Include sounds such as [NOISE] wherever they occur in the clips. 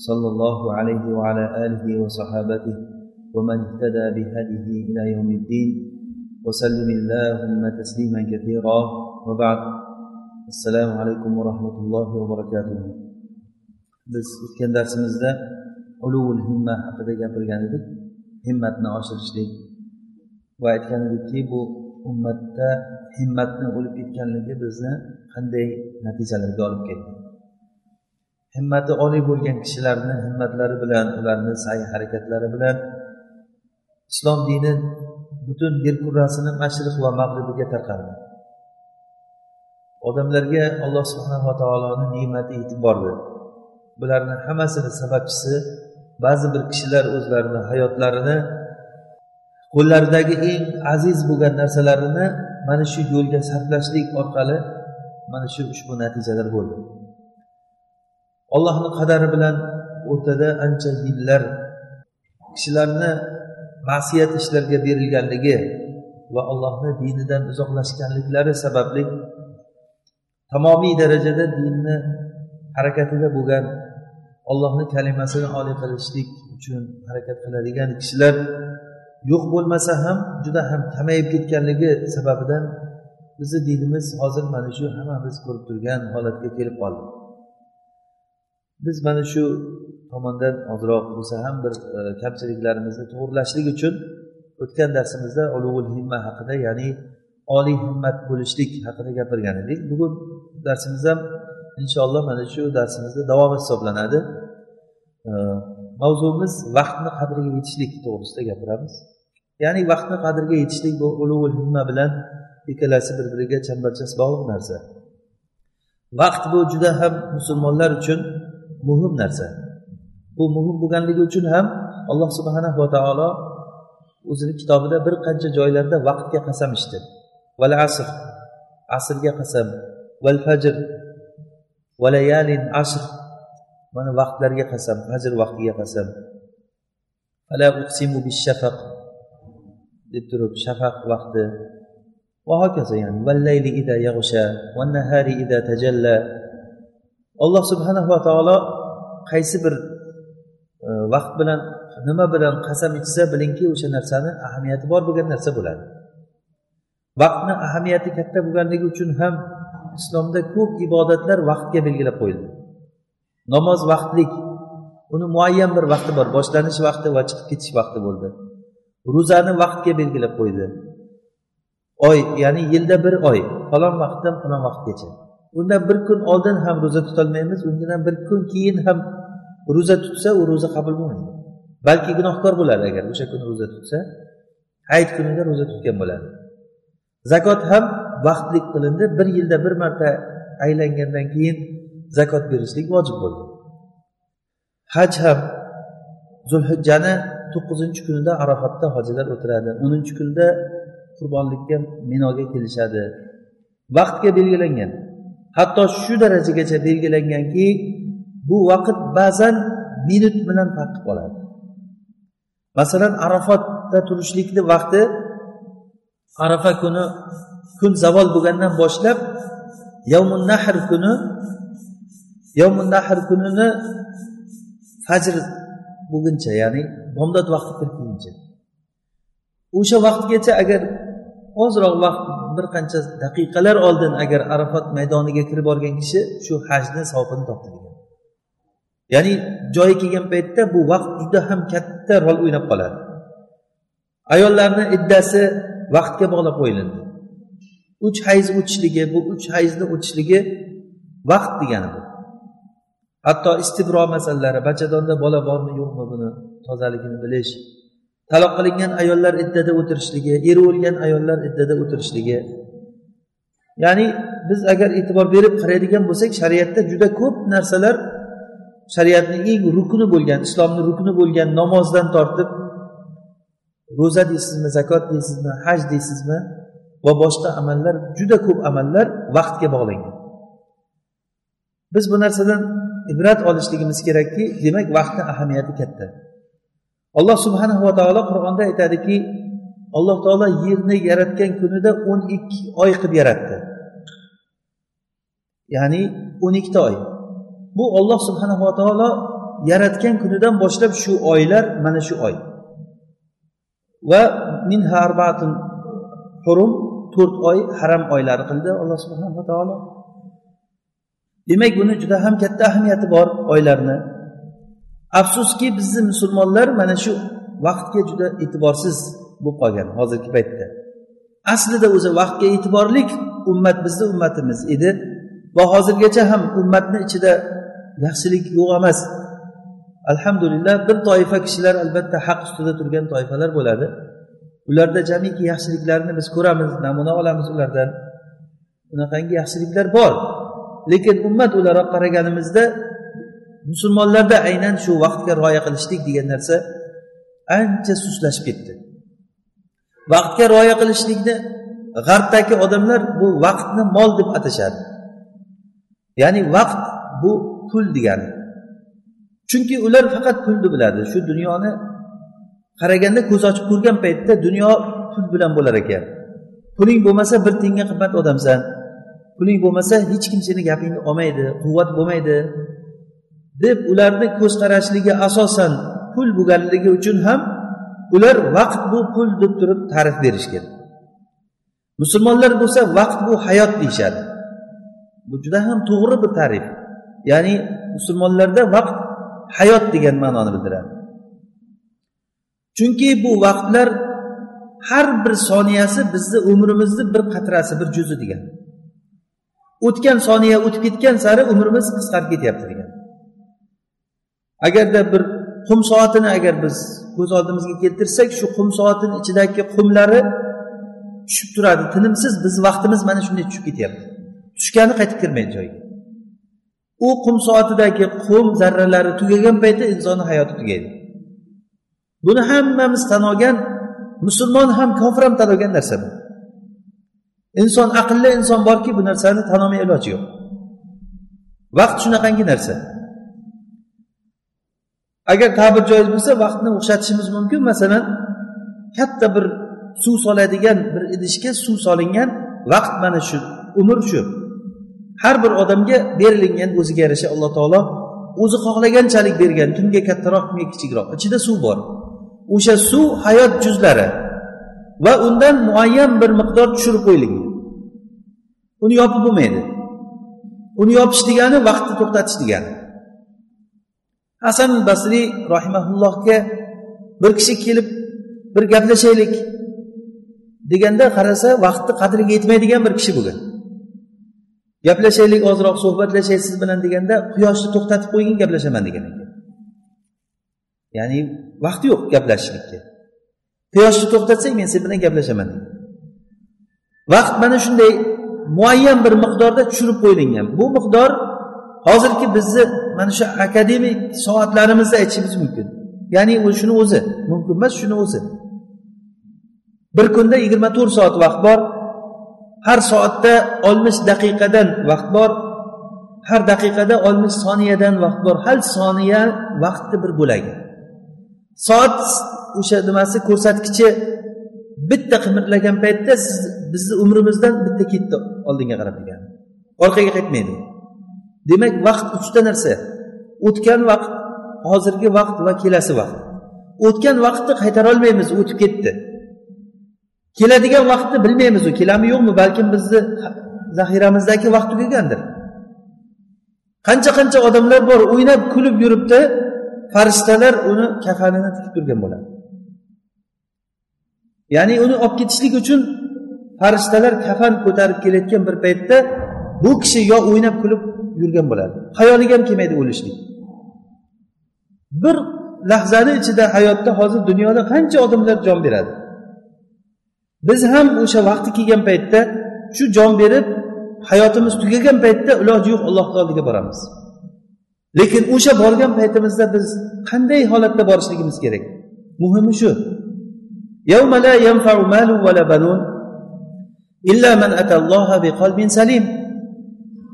صلى الله عليه وعلى آله وصحابته ومن اهتدى بهديه إلى يوم الدين وسلم اللهم تسليما كثيرا وبعد السلام عليكم ورحمة الله وبركاته biz o'tgan darsimizda uluvul himma haqida gapirgan edik himmatni oshirishlik va aytgan edikki bu ummatda himmatni o'lib ketganligi bizni qanday natijalarga olib keldi Himmati oliy bo'lgan kishilarni himmatlari bilan ularni sa'y harakatlari bilan islom dini butun yer kurrasini mashriq va mag'ribiga tarqaldi. Odamlarga alloh subhanava taoloni ne'mati yetib bordi bularni hammasini sababchisi ba'zi bir kishilar o'zlarini hayotlarini qo'llaridagi eng aziz bo'lgan narsalarini mana shu yo'lga sarflashlik orqali mana shu ushbu natijalar bo'ldi. Ollohni qadari bilan o'rtada ancha yillar kishilarni ma'siyat ishlarga berilganligi va allohni dinidan uzoqlashganliklari sababli tamomiy darajada dinni harakatida bo'lgan ollohni kalimasini oliy qilishlik uchun harakat qiladigan kishilar yo'q bo'lmasa ham juda ham kamayib ketganligi sababidan bizni dinimiz hozir mana shu hammamiz ko'rib turgan holatga kelib qoldi. Biz mana shu tomondan ozroq bo'lsa ham bir e, kamchiliklarimizni to'g'irlashlik uchun o'tgan darsimizda ulug'ul himma haqida ya'ni oliy himmat bo'lishlik haqida gapirgan edik. Bugun darsimiz ham inshaalloh mana shu darsimizda davomi hisoblanadi. E, mavzumiz vaqtni qadriga yetishlik to'g'risida gapiramiz. Ya'ni vaqtni qadriga yetishlik bu ulug'ul himma bilan ikkalasi bir biriga chambarchas bog'liq narsa. Vaqt bu juda ham musulmonlar uchun muhim narsa. Bu muhim bo'lganligi uchun ham alloh subhanahu va taolo o'zini kitobida bir qancha joylarda vaqtga qasam ichdi. Val asr asrga qasam. Val fajr valayalin asr mana vaqtlarga qasam fajr vaqtiga qasam. Ala uqsimu bishafaq deb turib shafaq vaqti. Va hokazo ya'ni vallayli ida yag'sha va nahari ida tajalla. Alloh subhana va taolo qaysi bir e, vaqt bilan nima bilan qasam ichsa bilingki o'sha narsani ahamiyati bor bo'lgan narsa bo'ladi. Vaqtni ahamiyati katta bo'lganligi uchun ham islomda ko'p ibodatlar vaqtga belgilab qo'yildi. Namoz vaqtlik uni muayyan bir vaqti bor boshlanish vaqti va chiqib ketish vaqti bo'ldi. Ro'zani vaqtga belgilab qo'ydi. Oy ya'ni yilda bir oy falon vaqtdan falon vaqtgacha. Undan bir kun oldin ham ro'za tutolmaymiz undan bir kun keyin ham ro'za tutsa u ro'za qabul bo'lmaydi. Balki gunohkor bo'ladi agar o'sha kuni ro'za tutsa hayit kunida ro'za tutgan bo'ladi. Zakot ham vaqtlik qilindi bir yilda bir marta aylangandan keyin zakot berishlik vojib bo'ldi. Haj ham zulhijjani to'qqizinchi kunida arafatda hojilar o'tiradi. O'ninchi kunda qurbonlikka minoga kelishadi. Vaqtga belgilangan. Hatto shu darajagacha belgilanganki bu vaqt ba'zan minut bilan farq qoladi masalan arafatda turishlikni vaqti arafa kuni kun zavol bo'lgandan boshlab yovmun nahr kuni yovmun nahr kunini fajr bo'lguncha ya'ni bomdod vaqti kirib kelguncha. O'sha vaqtgacha agar ozroq vaqt bir qancha daqiqalar oldin agar arafat maydoniga kirib borgan kishi shu hajni savobini topdi degan ya'ni joyi kelgan paytda bu vaqt juda ham katta rol o'ynab qoladi. Ayollarni iddasi vaqtga bog'lab qo'yilindi. Uch hayz o'tishligi bu uch hayzni o'tishligi vaqt degani bu. Hatto istibro masalalari bachadonda bola bormi yo'qmi buni tozaligini bilish taloq qilingan ayollar iddada o'tirishligi eri o'lgan ayollar iddada o'tirishligi. Ya'ni biz agar e'tibor berib qaraydigan bo'lsak shariatda juda ko'p narsalar shariatni eng rukni bo'lgan islomni rukni bo'lgan namozdan tortib ro'za deysizmi zakot deysizmi haj deysizmi va boshqa amallar juda ko'p amallar vaqtga bog'langan. Biz bu narsadan ibrat olishligimiz kerakki demak vaqtni ahamiyati katta. Alloh subhanava taolo qur'onda aytadiki alloh taolo yerni yaratgan kunida o'n ikki oy qilib yaratdi. Ya'ni o'n ikkita oy. Bu olloh subhanava taolo yaratgan kunidan boshlab shu oylar mana shu oy. Va minha arbaatun hurum to'rt oy haram oylari qildi alloh subhanava taolo. Demak buni juda ham katta ahamiyati bor oylarni. Afsuski bizni musulmonlar mana shu vaqtga juda e'tiborsiz bo'lib qolgan hozirgi paytda. Aslida o'zi vaqtga e'tiborlik ummat bizni ummatimiz edi. Va hozirgacha ham ummatni ichida yaxshilik yo'q emas. Alhamdulillah bir toifa kishilar albatta haq ustida turgan toifalar bo'ladi. Ularda jamiki yaxshiliklarni biz ko'ramiz namuna olamiz ulardan. Bunaqangi yaxshiliklar bor. Lekin ummat o'laroq qaraganimizda musulmonlarda aynan shu vaqtga rioya qilishlik degan narsa ancha sustlashib ketdi. Vaqtga rioya qilishlikni g'arbdagi odamlar bu vaqtni mol deb atashadi. Ya'ni vaqt bu pul degani. Chunki ular faqat pulni biladi. Shu dunyoni qaraganda ko'z ochib ko'rgan paytda dunyo pul bilan bo'lar ekan. Puling bo'lmasa bir tiyinga qimmat odamsan. Puling bo'lmasa hech kim seni gapingni olmaydi quvvat bo'lmaydi. Deb ularni ko'z qarashligi asosan pul bo'lganligi uchun ham ular vaqt bu pul deb turib ta'rif berishgan musulmonlar bo'lsa vaqt bu hayot deyishadi. Bu juda ham to'g'ri bir ta'rif. Ya'ni musulmonlarda vaqt hayot degan ma'noni bildiradi. Chunki bu vaqtlar har bir soniyasi bizni umrimizni bir qatrasi bir juzi degan. O'tgan soniya o'tib ketgan sari umrimiz qisqarib ketyapti degan. Agarda bir qum soatini agar biz ko'z oldimizga keltirsak shu qum soatini ichidagi qumlari tushib turadi. Tinimsiz biz vaqtimiz mana shunday tushib ketyapti. Tushgani qaytib kirmaydi joyiga. U qum soatidagi qum zarralari tugagan paytda insonni hayoti tugaydi. Buni hammamiz tan olgan musulmon ham kofir ham tan olgan narsa bu. Inson aqlli inson borki bu narsani tan olmay iloji yo'q. Vaqt shunaqangi narsa. Agar ta'bir joiz bo'lsa vaqtni o'xshatishimiz mumkin. Masalan katta bir suv soladigan bir idishga suv solingan vaqt mana shu umr shu. Har bir odamga berilingan o'ziga yarasha alloh taolo o'zi xohlaganchalik bergan kimga kattaroq kimga kichikroq ichida suv bor. O'sha suv hayot juzlari va undan muayyan bir miqdor tushirib qo'yilgan. Uni yopib bo'lmaydi. Uni yopish degani vaqtni to'xtatish degani. Hasan basriy rahimaullohga bir kishi kelib bir gaplashaylik deganda qarasa vaqtni qadriga yetmaydigan bir kishi bo'lgan. Gaplashaylik ozroq suhbatlashay siz bilan deganda quyoshni to'xtatib qo'ygin gaplashaman degan ekan. Ya'ni vaqti yo'q gaplashishlikka. Quyoshni to'xtatsang men sen bilan gaplashaman vaqt mana shunday muayyan bir miqdorda tushirib qo'yilgan. Bu miqdor hozirgi bizni mana shu akademik soatlarimizda aytishimiz mumkin. Ya'ni shuni o'zi mumkin emas shuni o'zi. Bir kunda yigirma to'rt soat vaqt bor har soatda oltmish daqiqadan vaqt bor har daqiqada oltmish soniyadan vaqt bor. Har soniya vaqtni bir bo'lagi soat o'sha nimasi ko'rsatkichi bitta qimirlagan paytda siz bizni umrimizdan bitta ketdi oldinga qarab degani. Orqaga qaytmaydi. Demak vaqt uchta narsa. O'tgan vaqt hozirgi vaqt va kelasi vaqt. O'tgan vaqtni qaytara olmaymiz o'tib ketdi. Keladigan vaqtni bilmaymiz u keladimi yo'qmi balkim bizni zaxiramizdagi vaqt tugagandir. Qancha qancha odamlar bor o'ynab kulib yuribdi farishtalar uni kafanini tikib turgan bo'ladi. Ya'ni uni olib ketishlik uchun farishtalar kafan ko'tarib kelayotgan bir paytda bu kishi yo o'ynab kulib yurgan bo'ladi. Hayoliga ham kelmaydi o'lishlik. Bir lahzani ichida hayotda hozir dunyoda qancha odamlar jon beradi? Biz ham o'sha vaqti kelgan paytda shu jon berib hayotimiz tugagan paytda iloji yo'q allohni oldiga boramiz. Lekin o'sha borgan paytimizda biz qanday holatda borishligimiz kerak? Muhimi shu.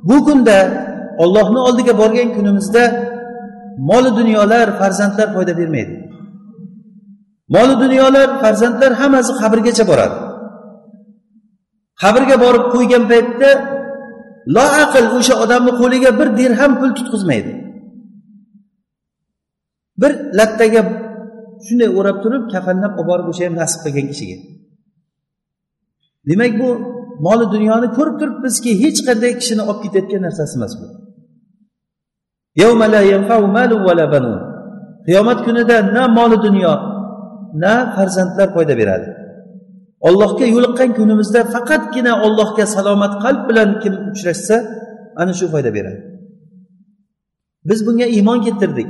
Bu kunda ollohni oldiga borgan kunimizda moli dunyolar farzandlar foyda bermaydi. Moli dunyolar farzandlar hammasi qabrgacha boradi. Qabrga borib qo'ygan paytda loaql o'sha odamni qo'liga bir dirham pul tutqizmaydi. Bir lattaga shunday o'rab turib kafanlab olib borib o'sha ham nasib qilgan kishiga. Demak bu moli dunyoni ko'rib turibmizki hech qanday kishini olib ketayotgan narsasi emas bu. Qiyomat kunida na moli dunyo na farzandlar foyda beradi. Ollohga yo'liqqan kunimizda faqatgina ollohga salomat qalb bilan kim uchrashsa ana shu foyda beradi. Biz bunga iymon keltirdik.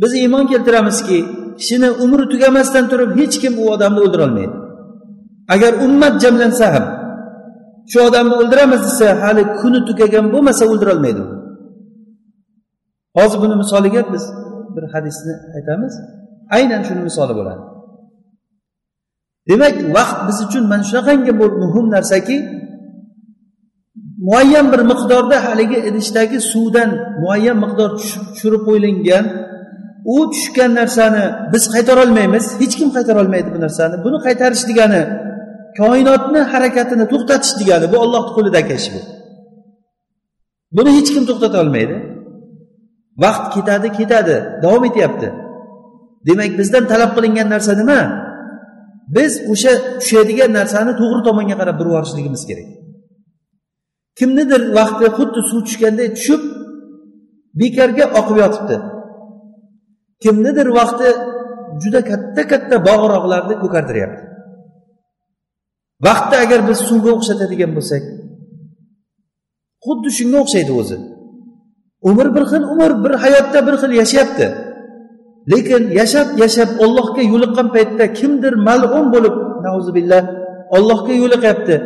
Biz iymon keltiramizki kishini umri tugamasdan turib hech kim u odamni o'ldirolmaydi. Agar ummat jamlansa ham shu odamni o'ldiramiz desa hali kuni tugagan bo'lmasa o'ldirolmaydi hozir buni misoliga biz bir hadisni aytamiz. Aynan shuni misoli bo'ladi. Demak vaqt biz uchun mana shunaqangi bir muhim narsaki muayyan bir miqdorda haligi idishdagi suvdan muayyan miqdor tushirib qo'yilgan u tushgan narsani biz qaytarolmaymiz hech kim qaytarolmaydi bu narsani. Buni qaytarish degani koinotni harakatini to'xtatish degani bu ollohni qo'lidagi ish bu. Buni hech kim to'xtata olmaydi. Vaqt ketadi ketadi davom etyapti. Demak bizdan talab qilingan narsa nima? Biz o'sha tushadigan narsani to'g'ri tomonga qarab burib yuborishligimiz kerak. Kimnidir vaqti xuddi suv tushganday tushib bekorga oqib yotibdi. Kimnidir vaqti juda katta katta bog'roqlarni ko'kartiryapti. Vaqtni agar biz suvga o'xshatadigan bo'lsak xuddi shunga o'xshaydi o'zi. Umr bir xil umr bir hayotda bir xil yashayapti. Lekin yashab yashab ollohga yo'liqqan paytda kimdir mal'un bo'lib nauzubillah ollohga yo'liqyapti.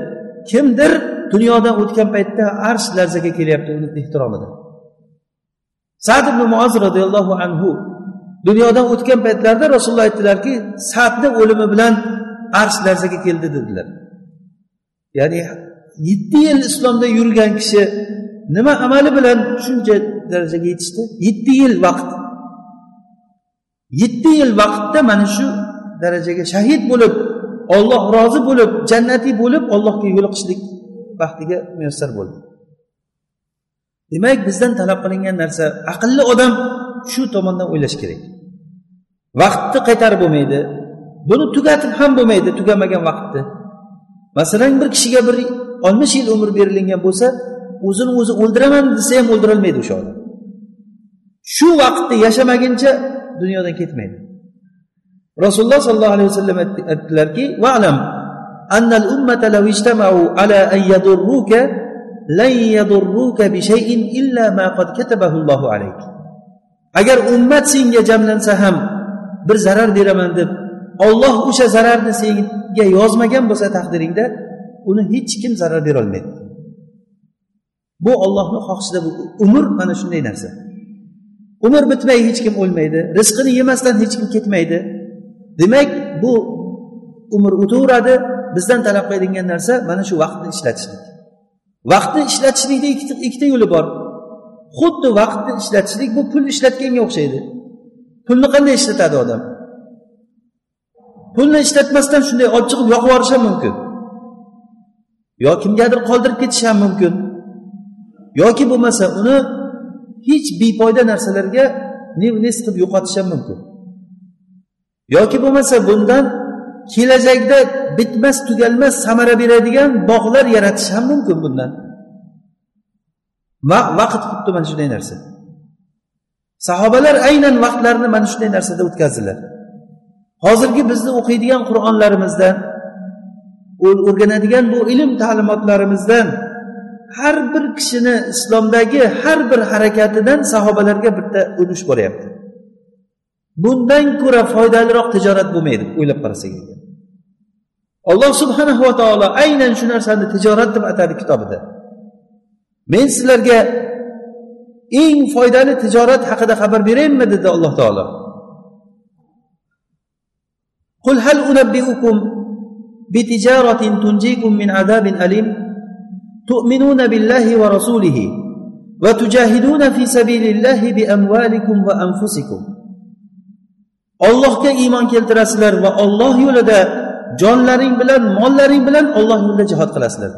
Kimdir dunyodan o'tgan paytda arsh larzaga kelyapti uni ehtiromida. Sad ibn muoz roziyallohu anhu dunyodan o'tgan paytlarida rasululloh aytdilarki sadni o'limi bilan arsh larzaga keldi dedilar. Ya'ni yetti yil islomda yurgan kishi nima amali bilan shuncha darajaga yetishdi? Yetti yil vaqt. Yetti yil vaqtda mana shu darajaga shahid bo'lib olloh rozi bo'lib jannatiy bo'lib ollohga yo'liqishlik baxtiga muyassar bo'ldi. Demak bizdan talab qilingan narsa aqlli odam shu tomondan o'ylash kerak. Vaqtni qaytarib bo'lmaydi buni tugatib ham bo'lmaydi tugamagan vaqtni masalan bir kishiga bir oltmish yil umr berilingan bo'lsa o'zini o'zi o'ldiraman desa ham o'ldirolmaydi o'sha odam shu vaqtda yashamaguncha dunyodan ketmaydi rasululloh sollallohu alayhi vasallam aytdilarki valam أن الأمة لو اجتمعوا على أن يضروك لن يضروك بشيء إلا ما قد كتبه الله عليك agar ummat senga jamlansa ham bir zarar beraman deb olloh o'sha zararni senga yozmagan bo'lsa taqdiringda uni hech kim zarar berolmaydi Bu ollohni xohishida bu umr mana shunday narsa. Umr bitmay hech kim o'lmaydi rizqini yemasdan hech kim ketmaydi. Demak bu umr o'taveradi bizdan talab qilingan narsa mana shu vaqtni ishlatishlik. Vaqtni ishlatishlikda ikkita ikkita yo'li bor. Xuddi vaqtni ishlatishlik bu pul ishlatganga o'xshaydi. Pulni qanday ishlatadi odam? Pulni ishlatmasdan shunday olib chiqib yoqib yuborishi ham mumkin. Yo kimgadir qoldirib ketish ham mumkin. Yoki bo'lmasa uni hech befoyda narsalarga nes qilib yo'qotish ham mumkin. Yoki bo'lmasa bundan kelajakda bitmas tugalmas samara beradigan bog'lar yaratish ham mumkin bundan. Vaqt xuddi mana shunday narsa. Sahobalar aynan vaqtlarini mana shunday narsada o'tkazdilar. Hozirgi bizni o'qiydigan qur'onlarimizdan o'rganadigan bu ilm ta'limotlarimizdan har bir kishini islomdagi har bir harakatidan sahobalarga bitta ulush boryapti bundan ko'ra foydaliroq tijorat bo'lmaydi o'ylab qarasak ekan alloh subhanahu va taolo aynan shu narsani tijorat deb atadi kitobida men sizlarga eng foydali tijorat haqida xabar beraymi dedi alloh taolo قل هل أنبئكم بتجارة تنجيكم من عذاب أليم تؤمنون بالله ورسوله وتجاهدون في سبيل الله بأموالكم وأنفسكم ollohga iymon keltirasizlar va olloh yo'lida jonlaring bilan mollaring bilan olloh yo'lida jihod qilasizlar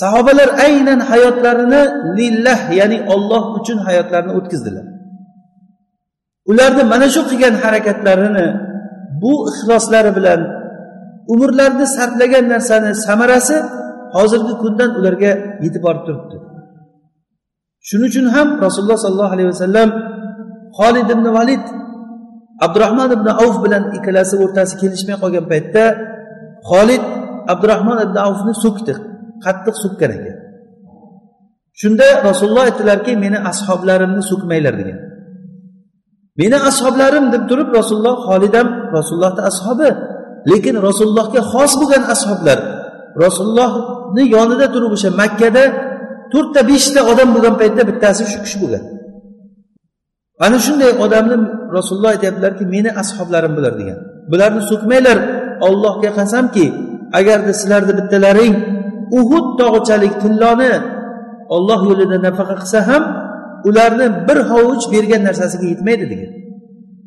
sahobalar aynan hayotlarini lillah ya'ni olloh uchun hayotlarini o'tkazdilar ularni mana shu qilgan harakatlarini bu ixloslari bilan umrlarini sarflagan narsani samarasi hozirgi kundan ularga yetib borib turibdi. Shuning uchun ham rasululloh sollallohu alayhi vasallam xolid ibn valid abdurahmon ibn avf bilan ikkalasi o'rtasi kelishmay qolgan paytda xolid abdurahmon ibn avfni so'kdi qattiq so'kkan ekan. Shunda rasululloh aytdilarki meni ashoblarimni so'kmanglar degan. Meni ashoblarim deb turib rasululloh xolid ham rasulullohni ashobi lekin rasulullohga xos bo'lgan ashoblar rasulullohni yonida turib o'sha makkada to'rtta beshta odam bo'lgan paytda bittasi shu kishi bo'lgan. Ana shunday odamni rasululloh aytyaptilarki meni ashoblarim bular degan. Bularni so'kmanglar ollohga qasamki agarda sizlarni bittalaring uhud tog'ichalik tilloni olloh yo'lida nafaqa qilsa ham ularni bir hovuch bergan narsasiga yetmaydi degan.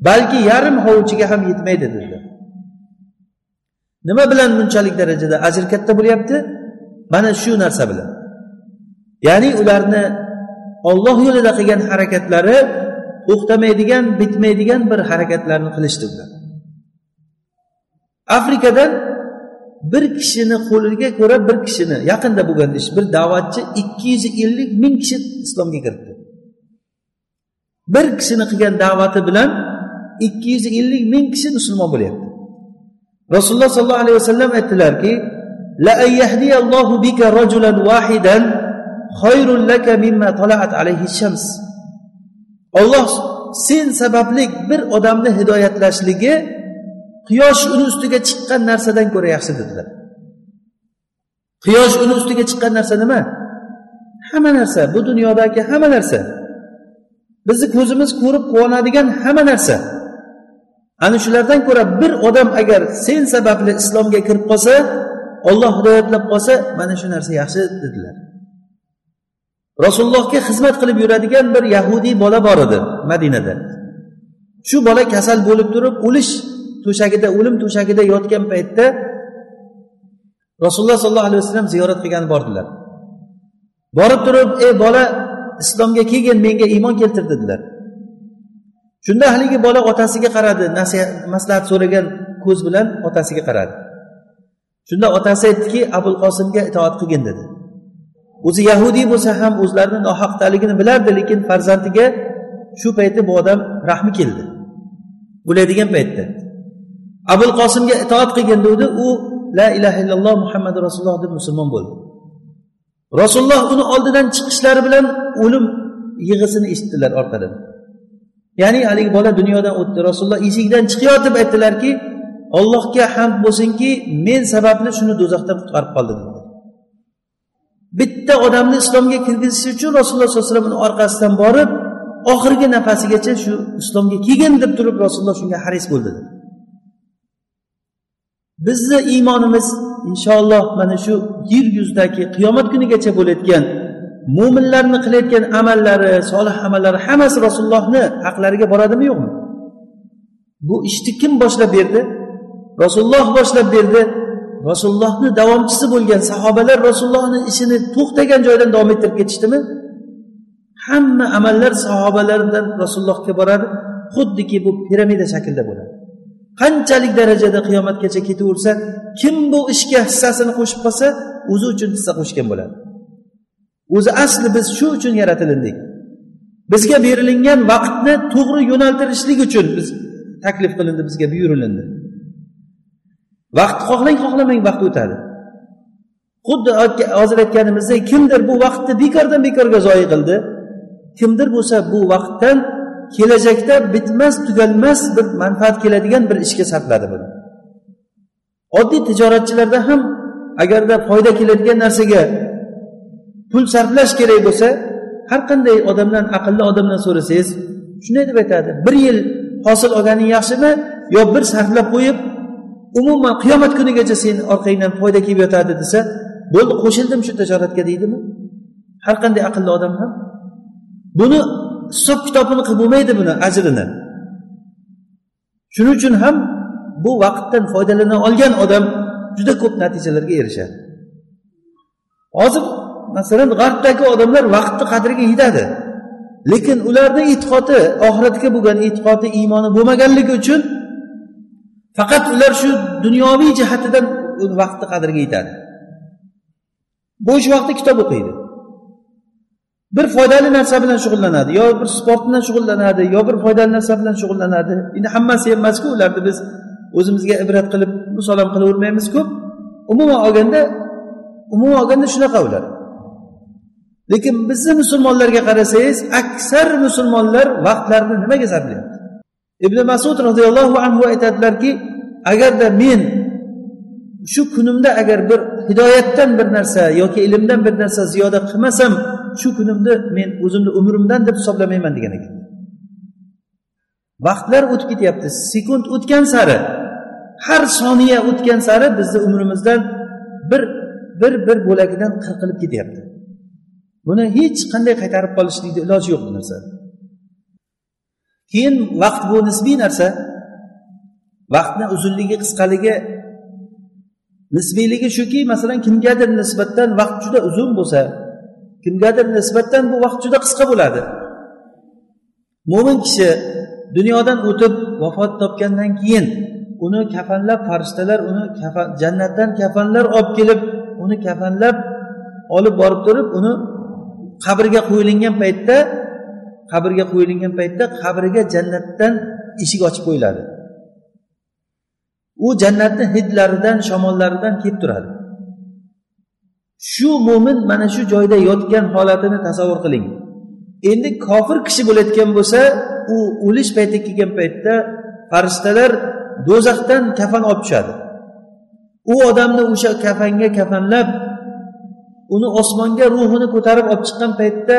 Balki yarim hovuchiga ham yetmaydi dedilar. Nima bilan bunchalik darajada ajr katta bo'lyapti? Mana shu narsa bilan. Ya'ni ularni olloh yo'lida qilgan harakatlari to'xtamaydigan bitmaydigan bir harakatlarni qilishdi ular. Afrikadan bir kishini qo'liga ko'ra bir kishini yaqinda bo'lgan ish bir da'vatchi ikki yuz ellik ming kishi islomga kiritdi. Bir kishini qilgan da'vati bilan ikki yuz ellik ming kishi musulmon bo'lyapti. Rasululloh sollallohu alayhi vasallam aytdilarki olloh sen sababli bir odamni hidoyatlashligi quyosh uni ustiga chiqqan narsadan ko'ra yaxshi dedilar. Quyosh uni ustiga chiqqan narsa nima? Hamma narsa bu dunyodagi hamma narsa. Bizni ko'zimiz ko'rib quvonadigan hamma narsa. Ana shulardan ko'ra bir odam agar sen sababli islomga kirib qolsa olloh hidoyatlab qolsa mana shu narsa yaxshi dedilar. Rasulullohga xizmat qilib yuradigan bir yahudiy bola bor edi madinada. Shu bola kasal bo'lib turib o'lish to'shagida o'lim to'shagida yotgan paytda rasululloh sollallohu alayhi vasallam ziyorat qilgani bordilar borib turib ey bola islomga kelgin menga iymon keltir dedilar. Shunda haligi bola otasiga qaradi nasihat maslahat so'ragan ko'z bilan otasiga qaradi. Shunda otasi aytdiki abul qosimga itoat qilgin dedi. O'zi yahudiy bo'lsa ham o'zlarini nohaqdaligini bilardi lekin farzandiga shu paytda bu odam rahmi keldi. O'laydigan paytda. Abul qosimga itoat qilgin degdi u la ilaha illalloh muhammadu rasululloh deb musulmon bo'ldi. Rasululloh uni oldidan chiqishlari bilan o'lim yig'isini eshitdilar orqadan. Ya'ni haligi bola dunyodan o'tdi. Rasululloh eshikdan chiqayotib aytdilarki ollohga hamd bo'lsinki men sababli shuni do'zaxdan qutqarib qoldi dedilar bitta odamni islomga kirgizish uchun rasululloh sollallohu alayhi vasallam uni orqasidan borib oxirgi nafasigacha shu islomga kelgin deb turib rasululloh shunga haris bo'ldi. Bizni iymonimiz inshaalloh mana shu yer yuzidagi qiyomat kunigacha bo'layotgan mo'minlarni qilayotgan amallari solih amallari hammasi rasulullohni haqlariga boradimi yo'qmi? Bu ishni kim boshlab berdi? Rasululloh boshlab berdi. Rasulullohni davomchisi bo'lgan sahobalar rasulullohni ishini to'xtagan joydan davom ettirib ketishdimi? Hamma amallar sahobalardan rasulullohga boradi xuddiki bu piramida shaklida bo'ladi. Qanchalik darajada qiyomatgacha ketaversa kim bu ishga hissasini qo'shib qolsa o'zi uchun hissa qo'shgan bo'ladi. O'zi asli biz shu uchun yaratilindik. Bizga berilingan vaqtni to'g'ri yo'naltirishlik uchun biz taklif qilindi bizga buyurilindi. Vaqt xohlang xohlamang vaqt o'tadi. Xuddi hozir aytganimizdek kimdir bu vaqtni bekordan bekorga zoyi qildi. Kimdir bo'lsa bu vaqtdan kelajakda bitmas tugalmas bir manfaat keladigan bir ishga sarfladi buni. Oddiy tijoratchilarda ham agarda foyda keladigan narsaga pul sarflash kerak bo'lsa har qanday odamdan aqlli odamdan so'rasangiz shunday deb aytadi. Bir yil hosil olganing yaxshimi yo bir sarflab qo'yib umuman qiyomat kunigacha seni orqangdan foyda kelib yotadi desa bo'ldi qo'shildim shu tijoratga deydimi? Har qanday aqlli odam ham buni hisob kitobini qilib bo'lmaydi buni ajrini. Shuning uchun ham bu vaqtdan foydalana olgan odam juda ko'p natijalarga erishadi. Hozir masalan g'arbdagi odamlar vaqtni qadriga yetadi. Lekin ularni e'tiqodi oxiratga bo'lgan e'tiqodi iymoni bo'lmaganligi uchun faqat ular shu dunyoviy jihatidan vaqtni qadriga yetadi. Bo'sh vaqtda kitob o'qiydi. Bir foydali narsa bilan shug'ullanadi yo bir sport bilan shug'ullanadi yo bir foydali narsa bilan shug'ullanadi. Endi hammasi emasku ularni biz o'zimizga ibrat qilib misol ham qilavermaymizku. Umuman olganda umuman olganda shunaqa ular. Lekin bizni musulmonlarga qarasangiz aksar musulmonlar vaqtlarini nimaga sarflayapti? Ibn masud roziyallohu anhu aytadilarki agarda men shu kunimda agar bir hidoyatdan bir narsa yoki ilmdan bir narsa ziyoda qilmasam shu kunimni men o'zimni umrimdan deb hisoblamayman degan ekan. Vaqtlar o'tib ketyapti sekund o'tgan sari har soniya o'tgan sari bizni umrimizdan bir bir bir bo'lagidan qirqilib ketyapti. Buni hech qanday qaytarib qolishlikni iloji yo'q bu narsa. Keyin vaqt bu nisbiy narsa. Vaqtni uzunligi qisqaligi nisbiyligi shuki masalan kimgadir nisbatan vaqt juda uzun bo'lsa kimgadir nisbatan bu vaqt juda qisqa bo'ladi. Mo'min kishi dunyodan o'tib vafot topgandan keyin uni kafanlab farishtalar uni jannatdan kafanlar olib kelib uni kafanlab olib borib turib uni qabrga qo'yilingan paytda qabrga qo'yilingan paytda qabriga jannatdan eshik ochib qo'yiladi. U jannatni hidlaridan shamollaridan kelib turadi. Shu mo'min mana shu joyda yotgan holatini tasavvur qiling. Endi kofir kishi bo'layotgan bo'lsa u o'lish payti kelgan paytda farishtalar do'zaxdan kafan olib tushadi. U odamni o'sha kafanga kafanlab uni osmonga ruhini ko'tarib olib chiqqan paytda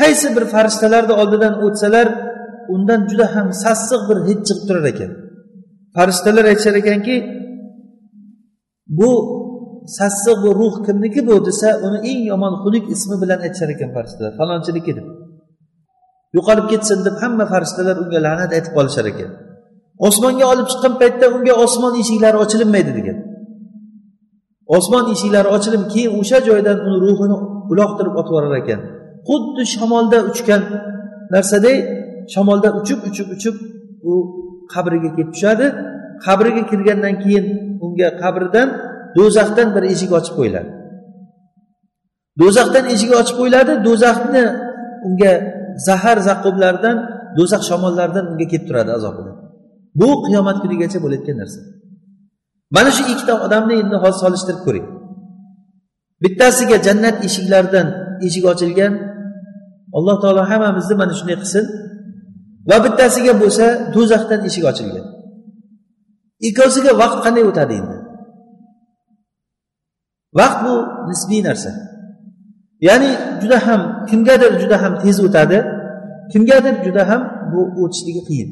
qaysi bir farishtalarni oldidan o'tsalar undan juda ham sassiq bir hid chiqib turar ekan. Farishtalar aytishar ekanki bu sassiq bu ruh kimniki bu desa uni eng yomon xunuk ismi bilan aytishar ekan farishtalar. Falonchiniki deb yo'qolib ketsin deb hamma farishtalar unga la'nat aytib qolishar ekan. Osmonga olib chiqqan paytda unga osmon eshiklari ochilinmaydi degan. Osmon eshiklari ochilib keyin o'sha joydan uni ruhini uloqtirib otib yuborar ekan. Xuddi shamolda uchgan narsaday shamolda uchib uchib uchib u qabriga kelib tushadi. Qabriga kirgandan keyin unga qabrdan do'zaxdan bir eshik ochib qo'yiladi. Do'zaxdan eshigi ochib qo'yiladi do'zaxni unga zahar zaqumlardan do'zax shamollaridan unga kelib turadi azobida. Bu qiyomat kunigacha bo'layotgan narsa. Mana shu ikkita odamni endi hozir solishtirib ko'ring. Bittasiga jannat eshiklaridan eshik ochilgan alloh taolo hammamizni mana shunday qilsin. Va bittasiga bo'lsa do'zaxdan eshik ochilgan. Ikkovsiga vaqt qanday o'tadi endi? Vaqt bu nisbiy narsa. Ya'ni juda ham kimgadir juda ham tez o'tadi kimgadir juda ham bu o'tishligi qiyin.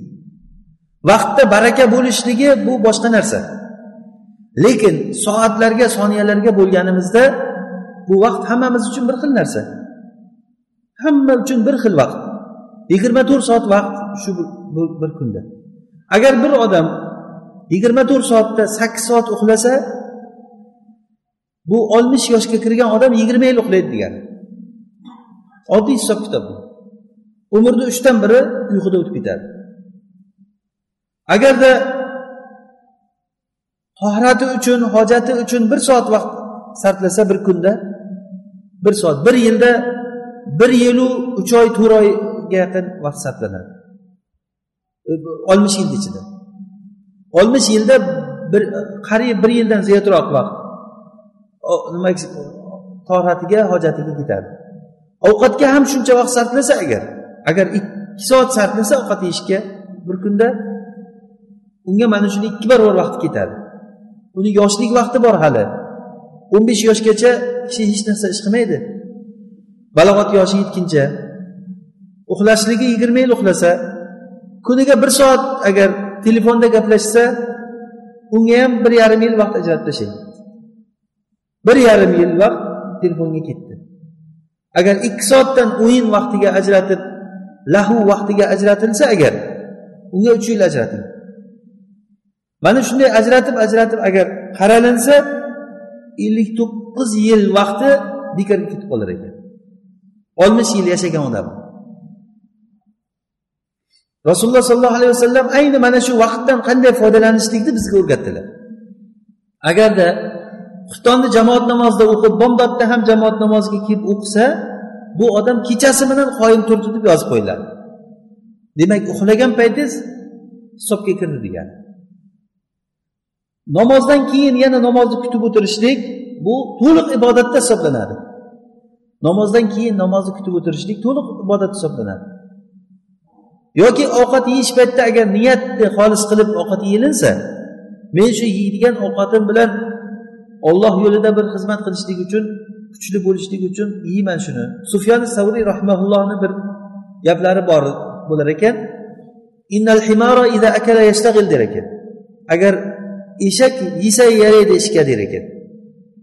Vaqtda baraka bo'lishligi bu boshqa narsa. Lekin soatlarga soniyalarga bo'lganimizda bu vaqt hammamiz uchun bir xil narsa. Hamma uchun bir xil vaqt. Yigirma to'rt soat vaqt shu bir kunda. Agar bir odam yigirma to'rt soatda sakkiz soat uxlasa bu oltmish yoshga kirgan odam yigirma yil uxlaydi degani. Oddiy hisob kitob umrni uchdan biri uyquda o'tib ketadi. Agarda tohrati uchun hojati uchun bir soat vaqt sarflasa bir kunda bir soat bir yilda bir yilu uch oy to'rt oyga yaqin vaqt sarflanadi. E, oltmish yilni ichida. Oltmish yilda bir qariyb bir yildan ziyodroq vaqt. Nima tohratiga hojatiga ketadi. Ovqatga ham shuncha vaqt sarflasa agar agar ikki soat sarflasa ovqat yeyishga bir kunda unga mana shuni ikki barobar vaqti ketadi. Uni yoshlik vaqti bor hali. O'n besh yoshgacha kishi hech narsa ish qilmaydi. Balog'at yoshi yetguncha uxlashligi yigirma yil uxlasa kuniga bir soat agar telefonda gaplashsa unga ham bir yarim yil vaqt ajratib tashlang bir yarim yil vaqt telefonga ketdi. Agar ikki soatdan o'yin vaqtiga ajratib lahu vaqtiga ajratilsa agar unga uch yil ajrating mana shunday ajratib ajratib agar qaralinsa ellik to'qqiz yil vaqti bekorga ketib qolar ekan. oltmish yil yashagan odam. Rasululloh sollallohu alayhi vasallam ayni mana shu vaqtdan qanday foydalanishlikni bizga o'rgatdilar. Agarda xuftonni jamoat namozida o'qib bomdodda ham jamoat namoziga kelib o'qisa bu odam kechasi bilan qoyim turdi deb yozib qo'yiladi. Demak uxlagan paytingiz hisobga kirdi degani. Namozdan keyin yana namozni kutib o'tirishlik bu to'liq ibodatda hisoblanadi. Namozdan keyin namozni kutib o'tirishlik to'liq ibodat hisoblanadi. Yoki ovqat yeyish paytida agar niyatni xolis qilib ovqat yeyilinsa men shu yeydigan ovqatim bilan olloh yo'lida bir xizmat qilishlik uchun kuchli bo'lishlik uchun yeyman shuni. Sufyon savriy rahmaullohni bir gaplari bor bo'lar ekan. Innal himara ida akala yashtag'il der ekan. Agar eshak yesa yaraydi ishga der ekan.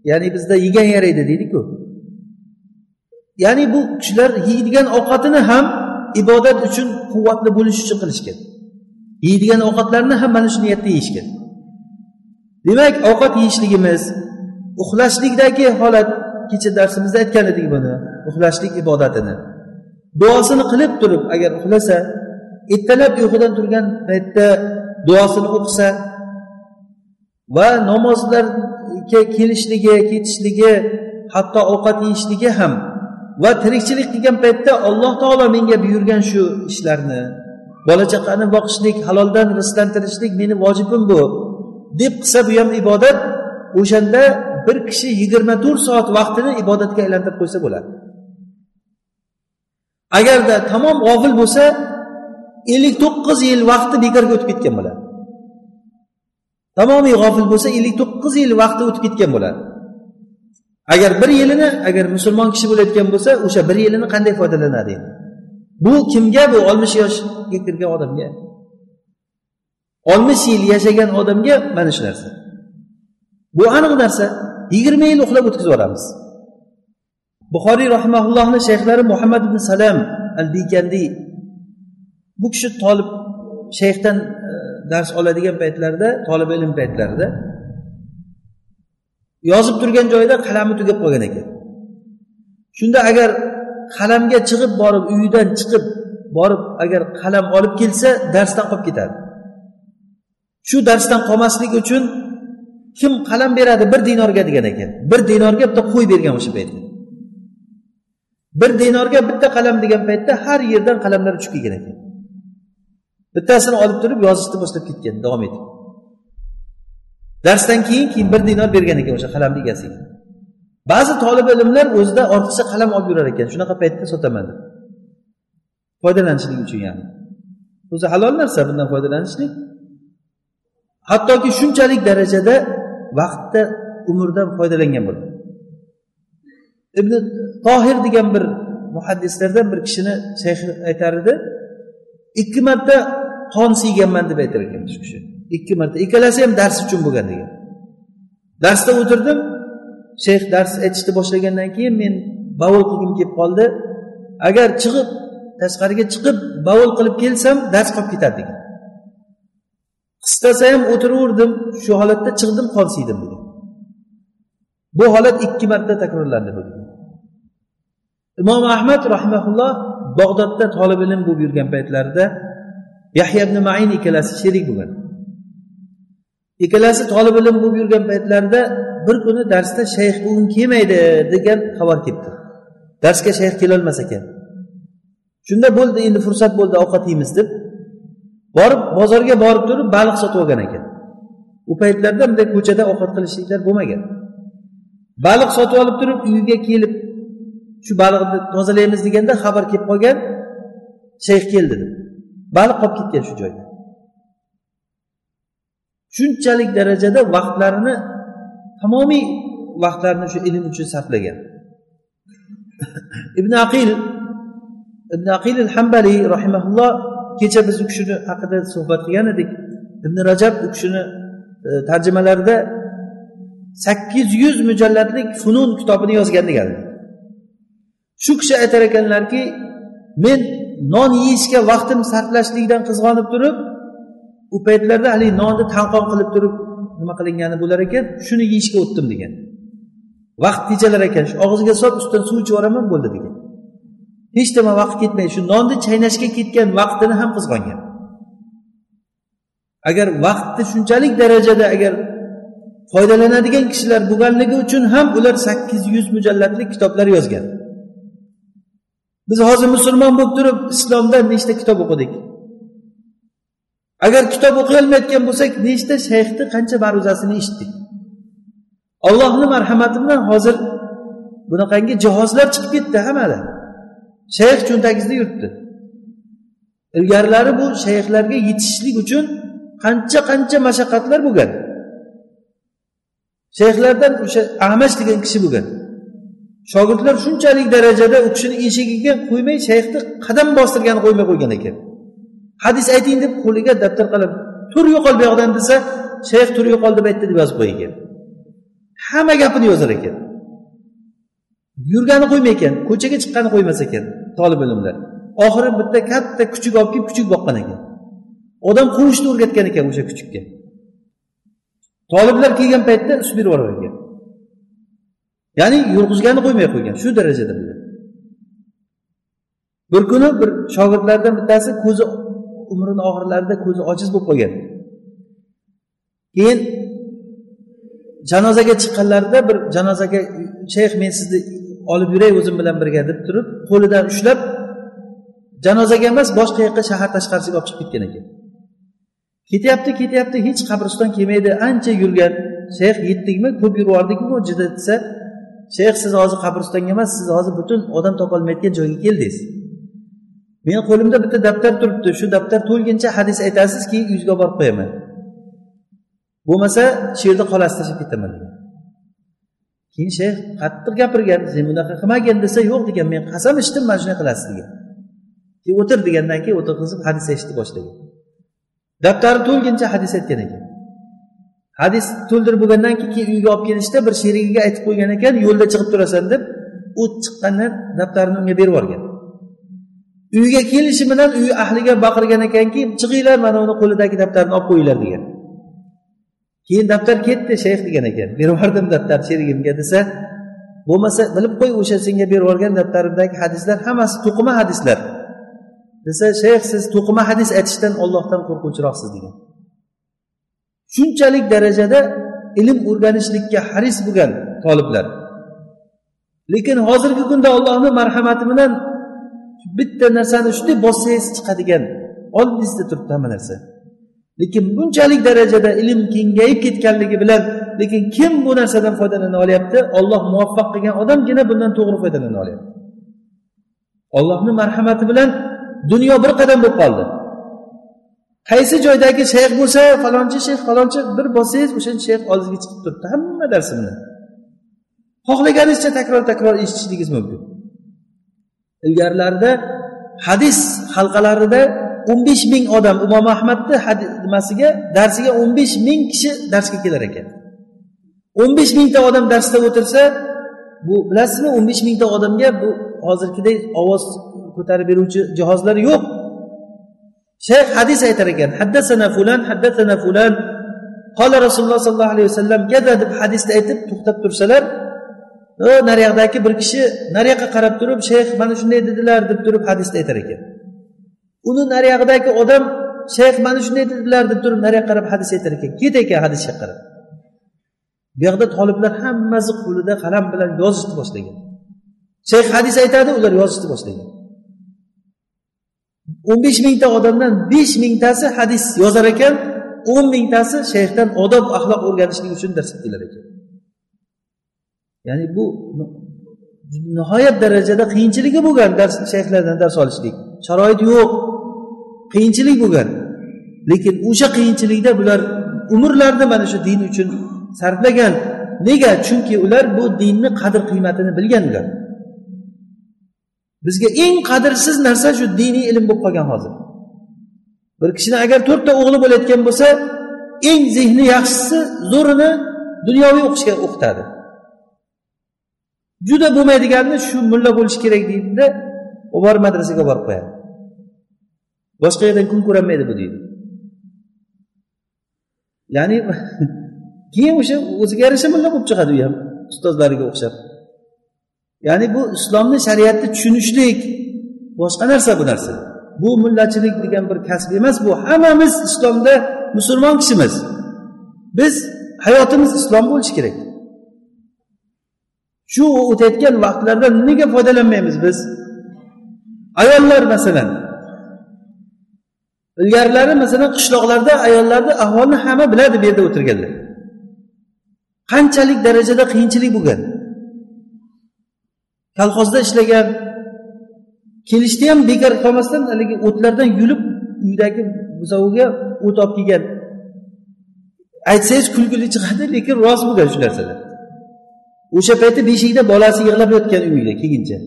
Ya'ni bizda yegan yaraydi deydiku. Ya'ni bu kishilar yeydigan ovqatini ham ibodat uchun quvvatli bo'lish uchun qilishgan yeydigan ovqatlarni ham mana shu niyatda yeyishgan demak ovqat yeyishligimiz uxlashlikdagi holat kecha darsimizda aytgan edik buni uxlashlik ibodatini. Duosini qilib turib agar uxlasa ertalab uyqudan turgan paytda duosini o'qisa va namozlarga kelishligi ketishligi hatto ovqat yeyishligi ham va tirikchilik qilgan paytda alloh taolo menga buyurgan shu ishlarni bola chaqani boqishlik haloldan rizqlantirishlik meni vojibim bu deb qilsa bu ham ibodat o'shanda bir kishi yigirma to'rt soat vaqtini ibodatga aylantirib qo'ysa bo'ladi. Agarda tamom g'ofil bo'lsa ellik to'qqiz yil vaqti bekorga o'tib ketgan bo'ladi. Tamomiy g'ofil bo'lsa ellik to'qqiz yil vaqti o'tib ketgan bo'ladi. Agar bir yilini agar musulmon kishi bo'layotgan bo'lsa o'sha bir yilini qanday foydalanadi? Bu kimga? Bu oltmish yoshga kirgan odamga. Oltmish yil yashagan odamga mana shu narsa. Bu aniq narsa. Yigirma yil uxlab o'tkazib yuboramiz buxoriy rahimaullohni shayxlari muhammad ibn salam al bikandiy bu kishi tolib shayxdan dars oladigan paytlarida tolib ilm paytlarida yozib turgan joyida qalami tugab qolgan ekan. Shunda agar qalamga chiqib borib uyidan chiqib borib agar qalam olib kelsa darsdan qolib ketadi. Shu darsdan qolmaslik uchun kim qalam beradi bir dinorga degan ekan. Bir dinorga bitta qo'y bergan o'sha paytda. Bir dinorga bitta qalam degan paytda har yerdan qalamlar tushib kelgan ekan. Bittasini olib turib yozishni boshlab ketgan davom etib. Darsdan keyin keyin bir dinor bergan ekan o'sha qalamni egasiga ba'zi tolib ilmlar o'zida ortiqcha qalam olib yurar ekan. Shunaqa paytda sotaman deb. Foydalanishlik uchun ya'ni. O'zi halol narsa bundan foydalanishlik. Hattoki shunchalik darajada vaqtda umrdan foydalangan bo'ladi. Ibn tohir degan bir muhaddislardan bir kishini shayx aytar edi. Ikki marta qon siyganman deb aytar ekan shu kishi. Ikki marta ikkalasi ham dars uchun bo'lgan degan. Darsda o'tirdim shayx dars aytishni boshlagandan keyin men bavul qilgim kelib qoldi. Agar chiqib tashqariga chiqib bavul qilib kelsam dars qolib ketadi degan. Qistasa ham o'tiraverdim shu holatda chiqdim qon siydim degan. Bu holat ikki marta takrorlandi bu degan. Imom ahmad rahimaulloh bog'dodda tolib ilm bo'lib yurgan paytlarida yahya ibn main ikkalasi sherik bo'lgan. Ikkalasi tolib ilm bo'lib yurgan paytlarida bir kuni darsda shayx bugun kelmaydi degan xabar kelibdi darsga shayx kelolmas ekan. Shunda bo'ldi endi fursat bo'ldi ovqat yeymiz deb. Borib bozorga borib turib baliq sotib olgan ekan. U paytlarda bunday ko'chada ovqat qilishliklar bo'lmagan. Baliq sotib olib turib uyiga kelib shu baliqni tozalaymiz deganda xabar kelib qolgan shayx keldi. deb baliq qolib ketgan shu joyda. Shunchalik darajada vaqtlarini tamomiy vaqtlarini shu ilm uchun sarflagan. Ibn aqil ibn aqil al hambaliy rahimaulloh kecha biz u kishini haqida suhbat qilgan edik. Ibn rajab u kishini e, tarjimalarida sakkiz yuz mujallatlik funun kitobini yozgan degan shu kishi aytar ekanlarki men non yeyishga vaqtim sarflashlikdan qizg'onib turib u paytlarda haligi nonni tanqon qilib turib nima qilingani bo'lar ekan? Shuni yeyishga o'tdim degan. Vaqt tejalar ekan shu og'ziga solib ustidan suv ichib yuboraman bo'ldi degan. Hech nima vaqt ketmaydi shu nonni chaynashga ketgan vaqtini ham qizg'ongan. Agar vaqtni shunchalik darajada agar foydalanadigan kishilar bo'lganligi uchun ham ular sakkiz yuz mujallatlik kitoblar yozgan. Biz hozir musulmon bo'lib turib islomda nechta kitob o'qidik? Agar kitob o'qiy olmayotgan bo'lsak nechta shayxni qancha ma'ruzasini eshitdik? Allohni marhamati bilan hozir bunaqangi jihozlar chiqib ketdi hammada shayx cho'ntagingizda yuribdi ilgarilari bu shayxlarga yetishishlik uchun qancha qancha mashaqqatlar bo'lgan. Shayxlardan o'sha amash degan kishi bo'lgan. Shogirdlar shunchalik darajada u kishini eshigiga qo'ymay shayxni qadam bostirgani qo'ymay qo'ygan ekan. Hadis ayting deb qo'liga daftar qalam tur yo'qol bu yoqdan desa shayx tur yo'qol deb aytdi deb yozib qo'ygan. Hamma gapini yozar ekan. Yurgani qo'ymay ekan ko'chaga chiqqani qo'ymas ekan tolib ilmlar. Oxiri bitta katta kuchuk olib kelib kuchuk boqqan ekan. Odam quvishni o'rgatgan ekan o'sha kuchukka. Toliblar kelgan paytda sut berib yuborar ekan. Ya'ni yurg'izgani qo'ymay qo'ygan shu darajada bir kuni bir shogirdlardan bittasi ko'zi umrini oxirlarida ko'zi ojiz bo'lib qolgan. Keyin janozaga chiqqanlarida bir janozaga shayx men sizni olib yuray o'zim bilan birga deb turib qo'lidan ushlab janozaga emas boshqa yoqqa shahar tashqarisiga olib chiqib ketgan ekan. Ketyapti ketyapti hech qabriston kelmaydi ancha yurgan. Shayx yetdikmi? Ko'p yurib yubordikmi juda desa shayx siz hozir qabristonga emas siz hozir butun odam topolmayotgan joyga keldingiz. Meni qo'limda bitta daftar turibdi. Shu daftar to'lguncha hadis aytasiz keyin uyingizga olib borib qo'yaman. Bo'lmasa shu yerda qolasiz tashlab ketaman degan. Keyin shayx qattiq gapirgan sen bunaqa qilmagin desa yo'q degan men qasam ichdim mana shunday qilasiz degan. Keyin o'tir degandan keyin o'tirg'izib hadis aytishni boshlagan. Daftari to'lguncha hadis aytgan ekan. Hadis to'ldirib bo'lgandan keyin keyin uyga olib kelishda bir sherigiga aytib qo'ygan ekan yo'lda chiqib turasan deb u chiqqandan daftarini unga berib yuborgan. Uyga kelishi bilan uy ahliga baqirgan ekanki chiqinglar mana uni qo'lidagi daftarni olib qo'yinglar degan. Keyin daftar ketdi shayx degan ekan. Berib yubordim daftar sherigimga desa bo'lmasa bilib qo'y o'sha senga berib yuborgan daftarimdagi hadislar hammasi to'qima hadislar desa shayx siz to'qima hadis aytishdan ollohdan qo'rquvchiroqsiz degan. Shunchalik darajada ilm o'rganishlikka haris bo'lgan toliblar. Lekin hozirgi kunda allohni marhamati bilan bitta narsani shunday bossangiz chiqadigan oldingizda turibdi hamma narsa. Lekin bunchalik darajada ilm kengayib ketganligi bilan lekin kim bu narsadan foydalana olyapti? Olloh muvaffaq qilgan odamgina bundan to'g'ri foydalana olyapti. Ollohni marhamati bilan dunyo bir qadam bo'lib qoldi. Qaysi joydagi shayx bo'lsa falonchi shayx falonchi bir bossangiz o'sha shayx oldingizga chiqib turibdi. Hamma darsimni. Xohlaganingizcha takror takror eshitishingiz mumkin. Ilgarilarida hadis halqalarida o'n besh ming odam imom ahmadni nimasiga darsiga o'n besh ming kishi darsga kelar ekan. o'n besh mingta odam darsda o'tirsa bu bilasizmi o'n besh mingta odamga bu hozirgidek ovoz ko'tarib beruvchi jihozlar yo'q. Shayx hadis aytar ekan haddasana fulan haddasana fulan. Qola rasululloh sollallohu alayhi vasallam kada deb hadisni aytib to'xtab tursalar. Oh, Naryoqdagi bir kishi naryoqqa qarab turib shayx mana shunday dedilar deb turib hadisni aytar ekan uni nariyog'idagi odam shayx mana shunday dedilar deb turib naryoqqa qarab hadis aytar ekan ket ekan hadisga qarab. Bu yoqda toliblar hammasi qo'lida qalam bilan yozishni boshlagan. Shayx hadis aytadi ular yozishni boshlagan. O'n besh mingta odamdan besh mingtasi hadis yozar ekan o'n mingtasi shayxdan odob axloq o'rganishlik uchun dars kelar ekan. Ya'ni bu nihoyat darajada qiyinchiligi bo'lgan dars shayxlardan dars olishlik. Sharoit yo'q qiyinchilik bo'lgan. Lekin o'sha qiyinchilikda bular umrlarini mana shu din uchun sarflagan. Nega? Chunki ular bu dinni qadr qiymatini bilgan ular bizga eng qadrsiz narsa shu diniy ilm bo'lib qolgan hozir. Bir kishini agar to'rtta o'g'li bo'layotgan bo'lsa eng zehni yaxshisi zo'rini dunyoviy o'qishga o'qitadi. Juda bo'lmaydiganini shu mulla bo'lishi kerak deydida u borib madrasaga borib qo'yadi. Boshqa yerdan kun ko'rolmaydi bu deydi. Ya'ni [LAUGHS] keyin o'sha o'ziga yarasha mulla bo'lib chiqadi u ham ustozlariga o'xshab. Ya'ni bu islomni shariatni tushunishlik boshqa narsa bu narsa. Bu mullachilik degan bir kasb emas bu hammamiz islomda musulmon kishimiz. Biz hayotimiz islom bo'lishi kerak. Shu o'tayotgan vaqtlardan nega foydalanmaymiz biz? Ayollar masalan. Ilgarilari masalan qishloqlarda ayollarni ahvolini hamma biladi bu yerda o'tirganlar. Qanchalik darajada qiyinchilik bo'lgan? Kolxozda ishlagan. Kelishda ham bekor qolmasdan haligi o'tlardan yulib uydagi buzoviga o't olib kelgan. Aytsangiz kulgili chiqadi lekin rost bo'lgan shu narsalar. O'sha paytda beshikda bolasi yig'lab yotgan uyiga kelguncha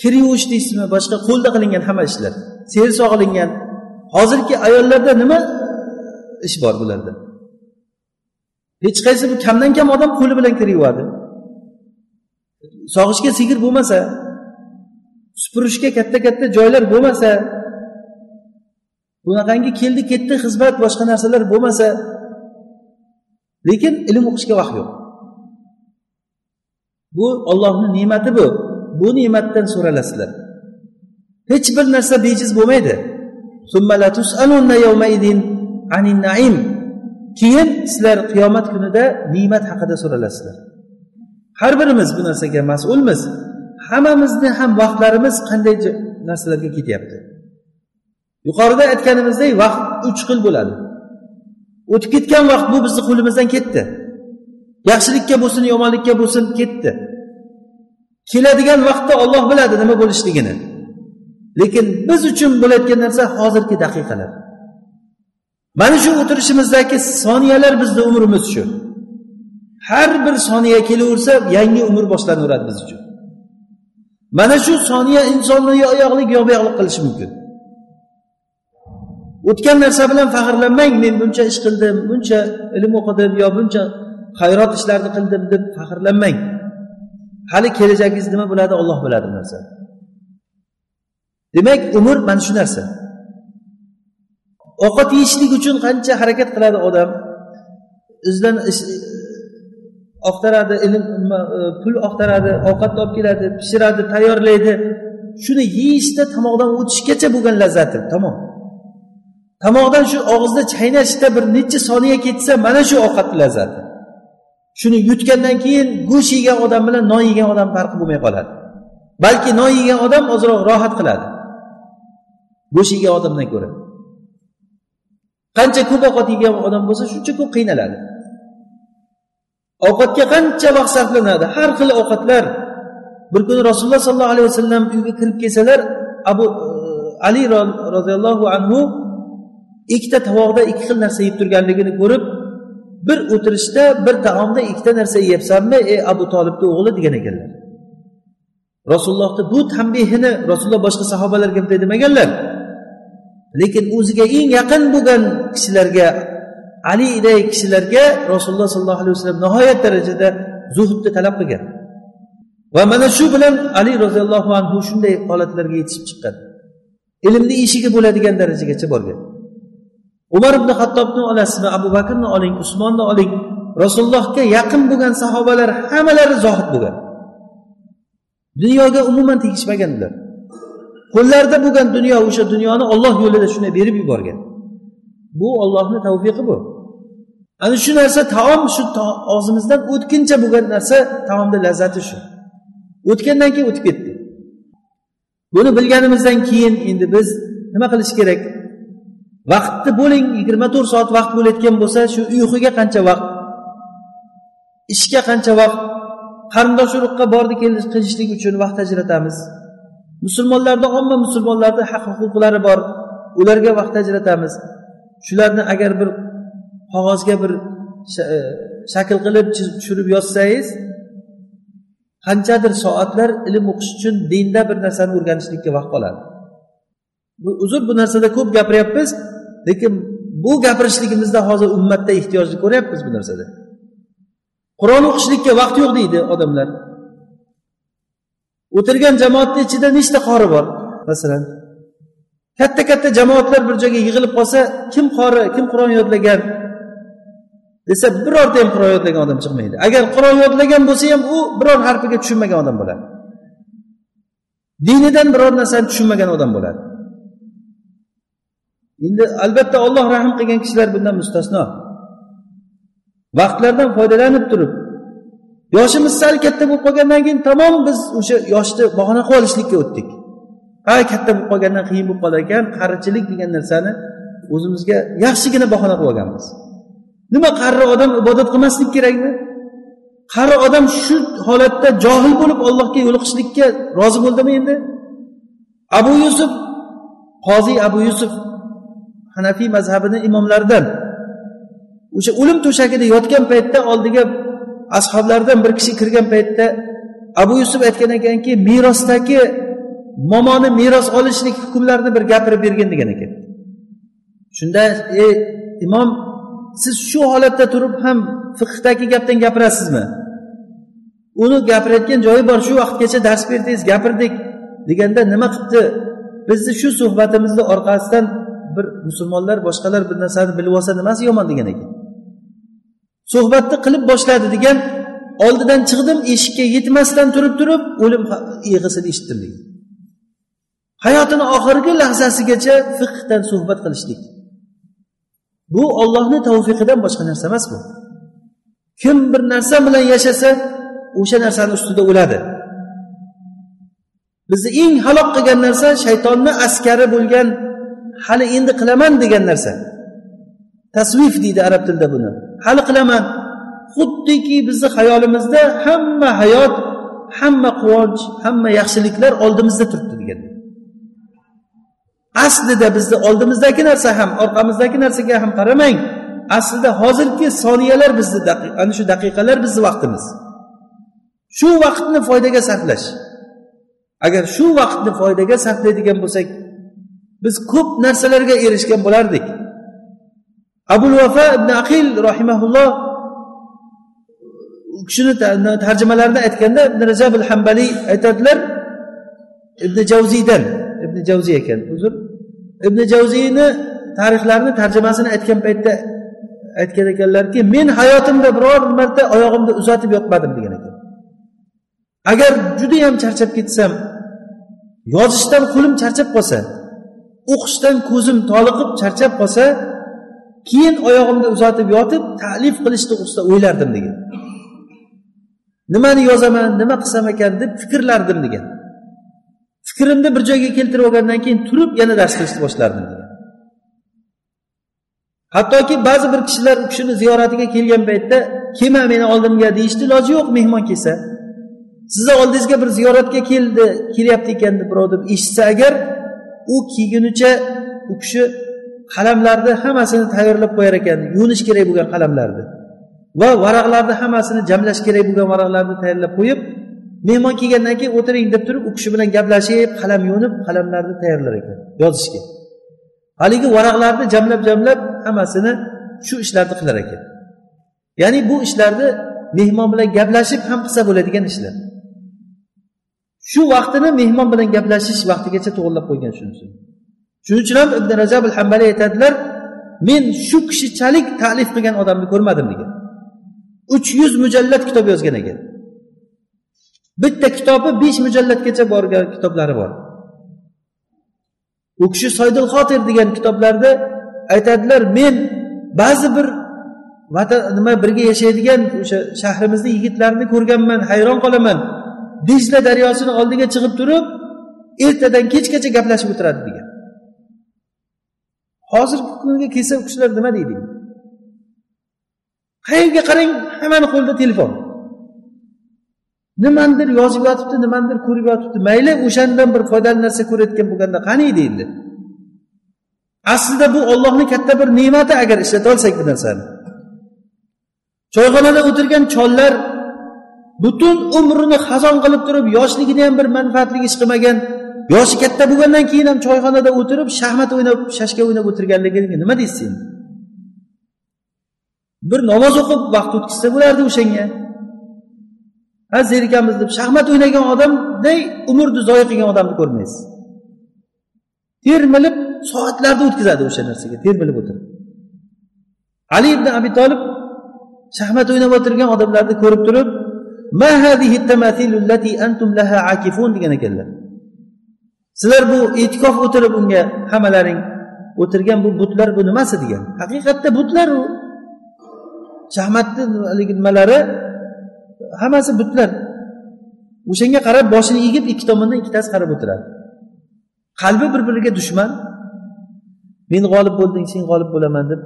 kir yuvish deysizmi boshqa qo'lda qilingan hamma ishlar seri sog'ilingan hozirgi ayollarda nima ish bor bularda? Hech qaysi bu kamdan kam odam qo'li bilan kir yuvadi sog'ishga sigir bo'lmasa supurishga katta katta joylar bo'lmasa bunaqangi keldi ketdi xizmat boshqa narsalar bo'lmasa lekin ilm o'qishga vaqt yo'q. Bu ollohni ne'mati bu. Bu ne'matdan so'ralasizlar. Hech bir narsa bejiz bo'lmaydi. Keyin sizlar qiyomat kunida ne'mat haqida so'ralasizlar. Har birimiz bu narsaga mas'ulmiz. Hammamizni ham vaqtlarimiz qanday narsalarga ketyapti. Yuqorida aytganimizdek vaqt uch xil bo'ladi. O'tib ketgan vaqt bu bizni qo'limizdan ketdi. Yaxshilikka bo'lsin yomonlikka bo'lsin ketdi. Keladigan vaqtda olloh biladi nima bo'lishligini. Lekin biz uchun bo'layotgan narsa hozirgi daqiqalar. Mana shu o'tirishimizdagi soniyalar bizni umrimiz shu. Har bir soniya kelaversa yangi umr boshlanaveradi biz uchun. Mana shu soniya insonni yo oyoqlik yo buyoqlik qilishi mumkin. O'tgan narsa bilan faxrlanmang men buncha ish qildim buncha ilm o'qidim yo buncha xayrot ishlarni qildim deb faxrlanmang. Hali kelajagingiz nima bo'ladi? Olloh biladi bu narsani. Demak umr mana shu narsa. Ovqat yeyishlik uchun qancha harakat qiladi odam? Izlan oqtaradi ilm e, pul oqtaradi ovqatni olib keladi pishiradi tayyorlaydi. Shuni yeyishda tomoqdan o'tishgacha bo'lgan lazzati tamom. Tomoqdan shu og'izda chaynashda bir necha soniya ketsa mana shu ovqatni lazzati. Shuni yutgandan keyin go'sht yegan odam bilan non yegan odam farqi bo'lmay qoladi. Balki non yegan odam ozroq rohat qiladi. Go'sht yegan odamdan ko'ra. Qancha ko'p ovqat yegan odam bo'lsa shuncha ko'p qiynaladi. Ovqatga qancha vaqt sarflanadi? Har xil ovqatlar. Bir kuni rasululloh sollallohu alayhi vasallam uyga kirib kelsalar abu e, ali roziyallohu anhu ikkita tovoqda ikki xil narsa yeb turganligini ko'rib bir o'tirishda bir taomda ikkita narsa yeyapsanmi ey abu tolibni o'g'li degan ekanlar. Rasulullohni bu tanbehini rasululloh boshqa sahobalarga bunday demaganlar lekin o'ziga eng yaqin bo'lgan kishilarga aliday kishilarga rasululloh sollallohu alayhi vasallam nihoyat darajada zuhudni talab qilgan. Va mana shu bilan ali roziyallohu anhu shunday holatlarga yetishib chiqqan. Ilmni eshigi bo'ladigan darajagacha borgan. Umar ibn hattobni olasizmi abu bakrni oling usmonni oling rasulullohga yaqin bo'lgan sahobalar hammalari zohid bo'lgan. Dunyoga umuman tegishmaganlar. Qo'llarida bo'lgan dunyo o'sha dunyoni olloh yo'lida shunday berib yuborgan. Bu ollohni tavfiqi bu. Ana shu narsa taom shu og'zimizdan o'tguncha bo'lgan narsa taomni lazzati shu. O'tgandan keyin o'tib ketdi. Buni bilganimizdan keyin endi biz nima qilish kerak? Vaqtni bo'ling yigirma to'rt soat vaqt bo'layotgan bo'lsa shu uyquga qancha vaqt ishga qancha vaqt qarindosh urug'qa bordi keldi qilishlik uchun vaqt ajratamiz. Musulmonlarda omma musulmonlarni haq huquqlari bor. Ularga vaqt ajratamiz. Shularni agar bir qog'ozga bir e, shakl qilib chizib tushirib yozsangiz qanchadir soatlar ilm o'qish uchun dinda bir narsani o'rganishlikka vaqt qoladi. Bu uzr bu narsada ko'p gapiryapmiz lekin bu gapirishligimizda hozir ummatda ehtiyojni ko'ryapmiz bu narsada. Qur'on o'qishlikka vaqt yo'q deydi odamlar. O'tirgan jamoatni ichida nechta qori bor? Masalan katta katta jamoatlar bir joyga yig'ilib qolsa kim qori kim qur'on yodlagan desa birorta ham qur'on yodlagan odam chiqmaydi. Agar qur'on yodlagan bo'lsa ham u biror harfiga tushunmagan odam bo'ladi. Dinidan biror narsani tushunmagan odam bo'ladi. Endi albatta olloh rahm qilgan kishilar bundan mustasno. Vaqtlardan foydalanib turib yoshimiz sal katta bo'lib qolgandan keyin tamom biz o'sha yoshni bahona qilib olishlikka o'tdik. Ha katta bo'lib qolgandan qiyin bo'lib qolar ekan qarichilik degan narsani o'zimizga yaxshigina bahona qilib olganmiz. Nima qari odam ibodat qilmaslik kerakmi? Qari odam shu holatda johil bo'lib allohga yo'liqishlikka rozi bo'ldimi endi? Abu yusuf qoziy abu yusuf hanafiy mazhabini imomlaridan o'sha o'lim to'shagida yotgan paytda oldiga ashoblardan bir kishi kirgan paytda abu yusuf aytgan ekanki merosdagi momoni meros olishlik hukmlarini bir gapirib bergin degan ekan. Shunda ey imom siz shu holatda turib ham fiqhdagi gapdan gapirasizmi? Uni gapirayotgan joyi bor shu vaqtgacha dars berdingiz gapirdik deganda nima qilibdi bizni shu suhbatimizni orqasidan bir musulmonlar boshqalar bir narsani bilib olsa nimasi yomon? degan ekan. Suhbatni qilib boshladi degan oldidan chiqdim eshikka yetmasdan turib turib o'lim yig'isini eshitdim degan. Hayotini oxirgi lahzasigacha fiqdan suhbat qilishlik. Bu ollohni tavfiqidan boshqa narsa emas bu. Kim bir narsa bilan yashasa o'sha narsani ustida o'ladi. Bizni eng halok qilgan narsa shaytonni askari bo'lgan hali endi qilaman degan narsa. Tasvif deydi arab tilida buni. Hali qilaman xuddiki bizni hayolimizda hamma hayot hamma quvonch hamma yaxshiliklar oldimizda turibdi degan. Aslida bizni oldimizdagi narsa ham orqamizdagi narsaga ham qaramang. Aslida hozirgi soniyalar bizni ana shu daqiqalar bizni vaqtimiz. Shu vaqtni foydaga sarflash agar shu vaqtni foydaga sarflaydigan bo'lsak biz ko'p narsalarga erishgan bo'lardik. Abul vafa ibn aqil rahimaulloh u kishini tarjimalarida aytganda ibn rajab al hambaliy aytadilar ibn javziydan ibn javziy ekan. Uzr ibn javziyni tarixlarini tarjimasini aytgan paytda aytgan ekanlarki men hayotimda biror marta oyog'imni uzatib yotmadim degan ekan. Agar judayam charchab ketsam yozishdan qo'lim charchab qolsa o'qishdan ko'zim toliqib charchab qolsa keyin oyog'imni uzatib yotib ta'lif qilish to'g'risida o'ylardim degan. Nimani yozaman nima qilsam ekan deb fikrlardim degan. Fikrimni bir joyga keltirib olgandan keyin turib yana dars qilishni boshlardim degan. Hattoki ba'zi bir kishilar u kishini ziyoratiga kelgan paytda kelma meni oldimga deyishni iloji yo'q mehmon kelsa. Sizni oldingizga bir ziyoratga keldi kelyapti ekan deb birov deb eshitsa agar u kelgunicha u kishi qalamlarni hammasini tayyorlab qo'yar ekan yuvinish kerak bo'lgan qalamlarni va varaqlarni hammasini jamlash kerak bo'lgan varaqlarni tayyorlab qo'yib mehmon kelgandan keyin o'tiring deb turib u kishi bilan gaplashib qalam yo'nib qalamlarni tayyorlar ekan. Yozishga. Haligi varaqlarni jamlab jamlab hammasini shu ishlarni qilar ekan. Ya'ni bu ishlarni mehmon bilan gaplashib ham qilsa bo'ladigan ishlar. Shu vaqtini mehmon bilan gaplashish vaqtigacha to'g'irlab qo'ygan shunisi shuning uchun ham ibn rajab al hambaliy aytadilar men shu kishichalik ta'lif qilgan odamni ko'rmadim degan. Uch yuz mujallad kitob yozgan ekan. Bitta kitobi besh mujallatgacha borgan kitoblari bor. U kishi soydil xotir degan kitoblarda aytadilar men ba'zi bir nima birga yashaydigan o'sha shahrimizni yigitlarini ko'rganman hayron qolaman. Dejla daryosini oldiga chiqib turib ertadan kechgacha gaplashib o'tiradi degan. Hozirgi kunga kelsa u kishilar nima deydi? Qayerga qarang hammani qo'lida telefon. Nimanidir yozib yotibdi nimanidir ko'rib yotibdi. Mayli o'shandan bir foydali narsa ko'rayotgan bo'lganda qani edi endi aslida bu ollohni katta bir ne'mati agar ishlata olsak bu narsani. Choyxonada o'tirgan chollar butun umrini xazon qilib turib yoshligida ham bir manfaatli ish qilmagan yoshi katta bo'lgandan keyin ham choyxonada o'tirib shaxmat o'ynab shashka o'ynab o'tirganligiga nima deysiz endi? Bir namoz o'qib vaqt o'tkazsa bo'lardi o'shanga. Ha zerikamiz deb shaxmat o'ynagan odamday umrni zoya qilgan odamni ko'rmaysiz. Termilib soatlarni o'tkazadi o'sha narsaga termilib o'tirib. Ali ibn abi tolib shaxmat o'ynab o'tirgan odamlarni ko'rib turib degan ekanlar. Sizlar bu e'tikof o'tirib unga hammalaring o'tirgan bu butlar bu nimasi degan? Haqiqatda butlar u. Shaxmatni haligi nimalari hammasi butlar. O'shanga qarab boshini egib ikki tomondan ikkitasi qarab o'tiradi. Qalbi bir biriga dushman. Men g'olib bo'lding sen g'olib bo'laman deb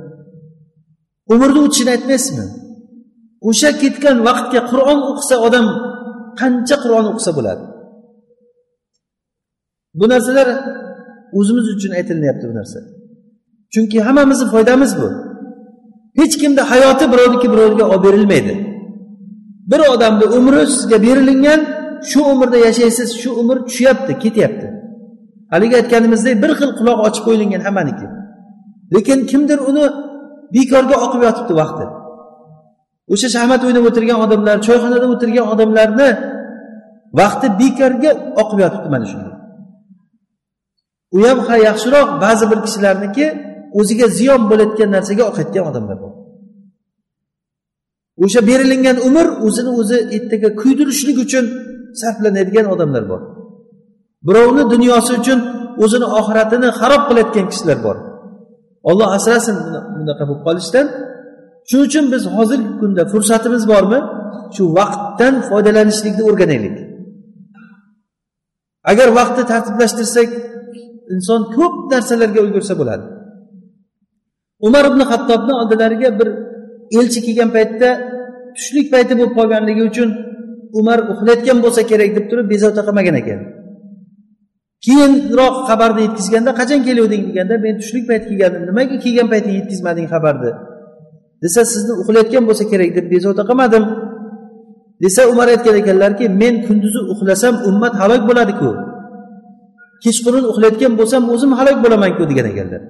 umrni o'tishini aytmaysizmi? O'sha ketgan vaqtga qur'on o'qisa odam qancha qur'on o'qisa bo'ladi? Bu narsalar o'zimiz uchun aytilinyapti bu narsa. Chunki hammamizni foydamiz bu. Hech kimni hayoti birovniki birovga olib berilmaydi. Bir odamni umri sizga berilingan shu umrda yashaysiz shu umr tushyapti ketyapti. Haligi aytganimizdek bir xil quloq ochib qo'yilgan hammaniki. Lekin kimdir uni bekorga oqib yotibdi vaqti. O'sha shahmat o'ynab o'tirgan odamlar choyxonada o'tirgan odamlarni vaqti bekorga oqib yotibdi mana shunday. U ham ha yaxshiroq ba'zi bir kishilarniki o'ziga ziyon bo'layotgan narsaga oqayotgan odamlar bor. O'sha berilingan umr o'zini o'zi ertaga kuydirishlik uchun sarflanadigan odamlar bor. Birovni dunyosi uchun o'zini oxiratini xarob qilayotgan kishilar bor. Olloh asrasin bunaqa bo'lib qolishdan. Shuning uchun biz hozirgi kunda fursatimiz bormi? Shu vaqtdan foydalanishlikni o'rganaylik. Agar vaqtni tartiblashtirsak inson ko'p narsalarga ulgursa bo'ladi. Umar ibn hattobni oldilariga bir elchi kelgan paytda tushlik payti bo'lib qolganligi uchun umar uxlayotgan bo'lsa kerak deb turib bezovta qilmagan ekan. Keyinroq xabarni yetkazganda qachon keluvding? deganda men tushlik payti kelgandim. Nimaga kelgan payti yetkazmading xabarni? desa sizni uxlayotgan bo'lsa kerak deb bezovta qilmadim. desa umar aytgan ekanlarki men kunduzi uxlasam ummat halok bo'ladiku. Kechqurun uxlayotgan bo'lsam o'zim halok bo'lamanku degan ekanlar.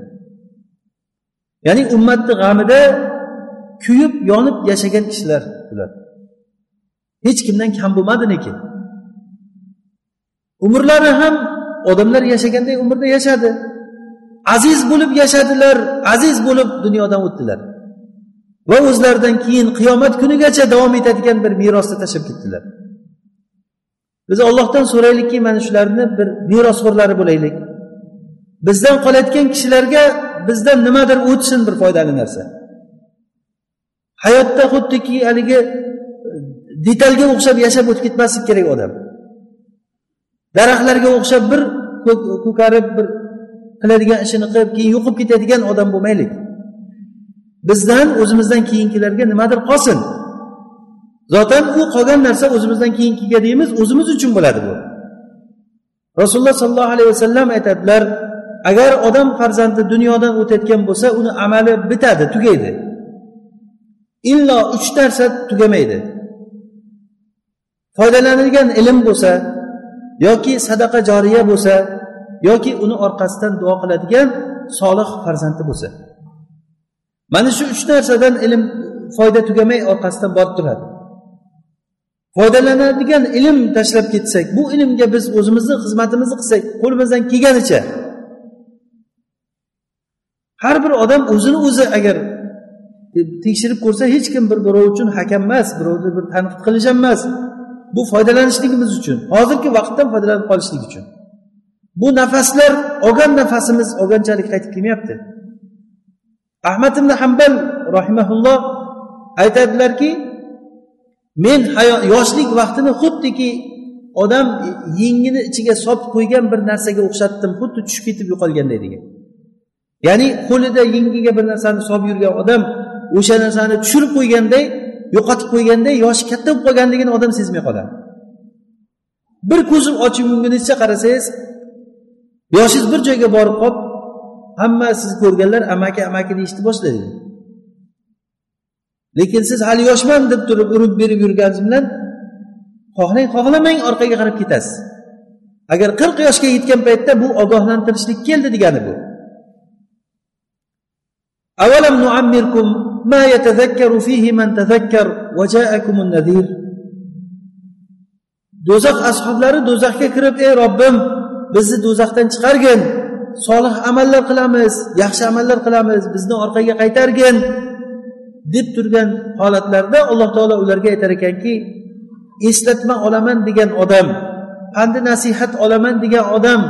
Ya'ni ummatni g'amida kuyib yonib yashagan kishilar bular. Hech kimdan kam bo'lmadi lekin umrlari ham odamlar yashaganday umrda yashadi. Aziz bo'lib yashadilar aziz bo'lib dunyodan o'tdilar. Va o'zlaridan keyin qiyomat kunigacha davom etadigan bir merosni tashlab ketdilar. Biz ollohdan so'raylikki mana shularni bir merosxo'rlari bo'laylik. Bizdan qolayotgan kishilarga bizdan nimadir o'tsin bir foydali narsa. Hayotda xuddiki haligi e, detalga o'xshab yashab o'tib ketmaslik kerak odam. Daraxtlarga o'xshab bir ko'karib bir qiladigan ishini qilib keyin yo'qib ketadigan odam bo'lmaylik. Bizdan o'zimizdan keyingilarga nimadir qolsin. Zotan u qolgan narsa o'zimizdan keyingiga deymiz o'zimiz uchun bo'ladi bu. Rasululloh sollallohu alayhi vasallam aytadilar agar odam farzandi dunyodan o'tayotgan bo'lsa uni amali bitadi tugaydi. Illo uch narsa tugamaydi. Foydalanilgan ilm bo'lsa yoki sadaqa joriya bo'lsa yoki uni orqasidan duo qiladigan solih farzandi bo'lsa. Mana shu uch narsadan ilm foyda tugamay orqasidan borib turadi. Foydalanadigan ilm tashlab ketsak bu ilmga biz o'zimizni xizmatimizni qilsak qo'limizdan kelganicha har bir odam o'zini o'zi agar tekshirib ko'rsa hech kim bir birov uchun hakam emas birovni bir tanqid qilish ham emas. Bu foydalanishligimiz uchun hozirgi vaqtdan foydalanib qolishlik uchun. Bu nafaslar olgan nafasimiz olganchalik qaytib kelmayapti. Ahmad ibn hambal rahimaulloh aytadilarki men yoshlik vaqtini xuddiki odam yengini ichiga solib qo'ygan bir narsaga o'xshatdim xuddi tushib ketib yo'qolganday degan. Ya'ni qo'lida yengiga bir narsani solib yurgan odam o'sha narsani tushirib qo'yganday yo'qotib qo'yganday yoshi katta bo'lib qolganligini odam sezmay qoladi. Bir ko'zim ochib yumgunizcha qarasangiz yoshingiz bir joyga borib qolib hamma sizni ko'rganlar amaki amaki deyishni boshlaydi. Lekin siz hali yoshman deb turib urib berib yurganingiz bilan xohlang xohlamang orqaga qarab ketasiz. Agar qirq yoshga yetgan paytda bu ogohlantirishlik keldi degani bu. ما يتذكر فيه من تذكر وجاءكم النذير do'zax ashoblari do'zaxga kirib ey robbim bizni do'zaxdan chiqargin solih amallar qilamiz yaxshi amallar qilamiz bizni orqaga qaytargin deb turgan holatlarda alloh taolo ularga aytar ekanki eslatma olaman degan odam pandi nasihat olaman degan odam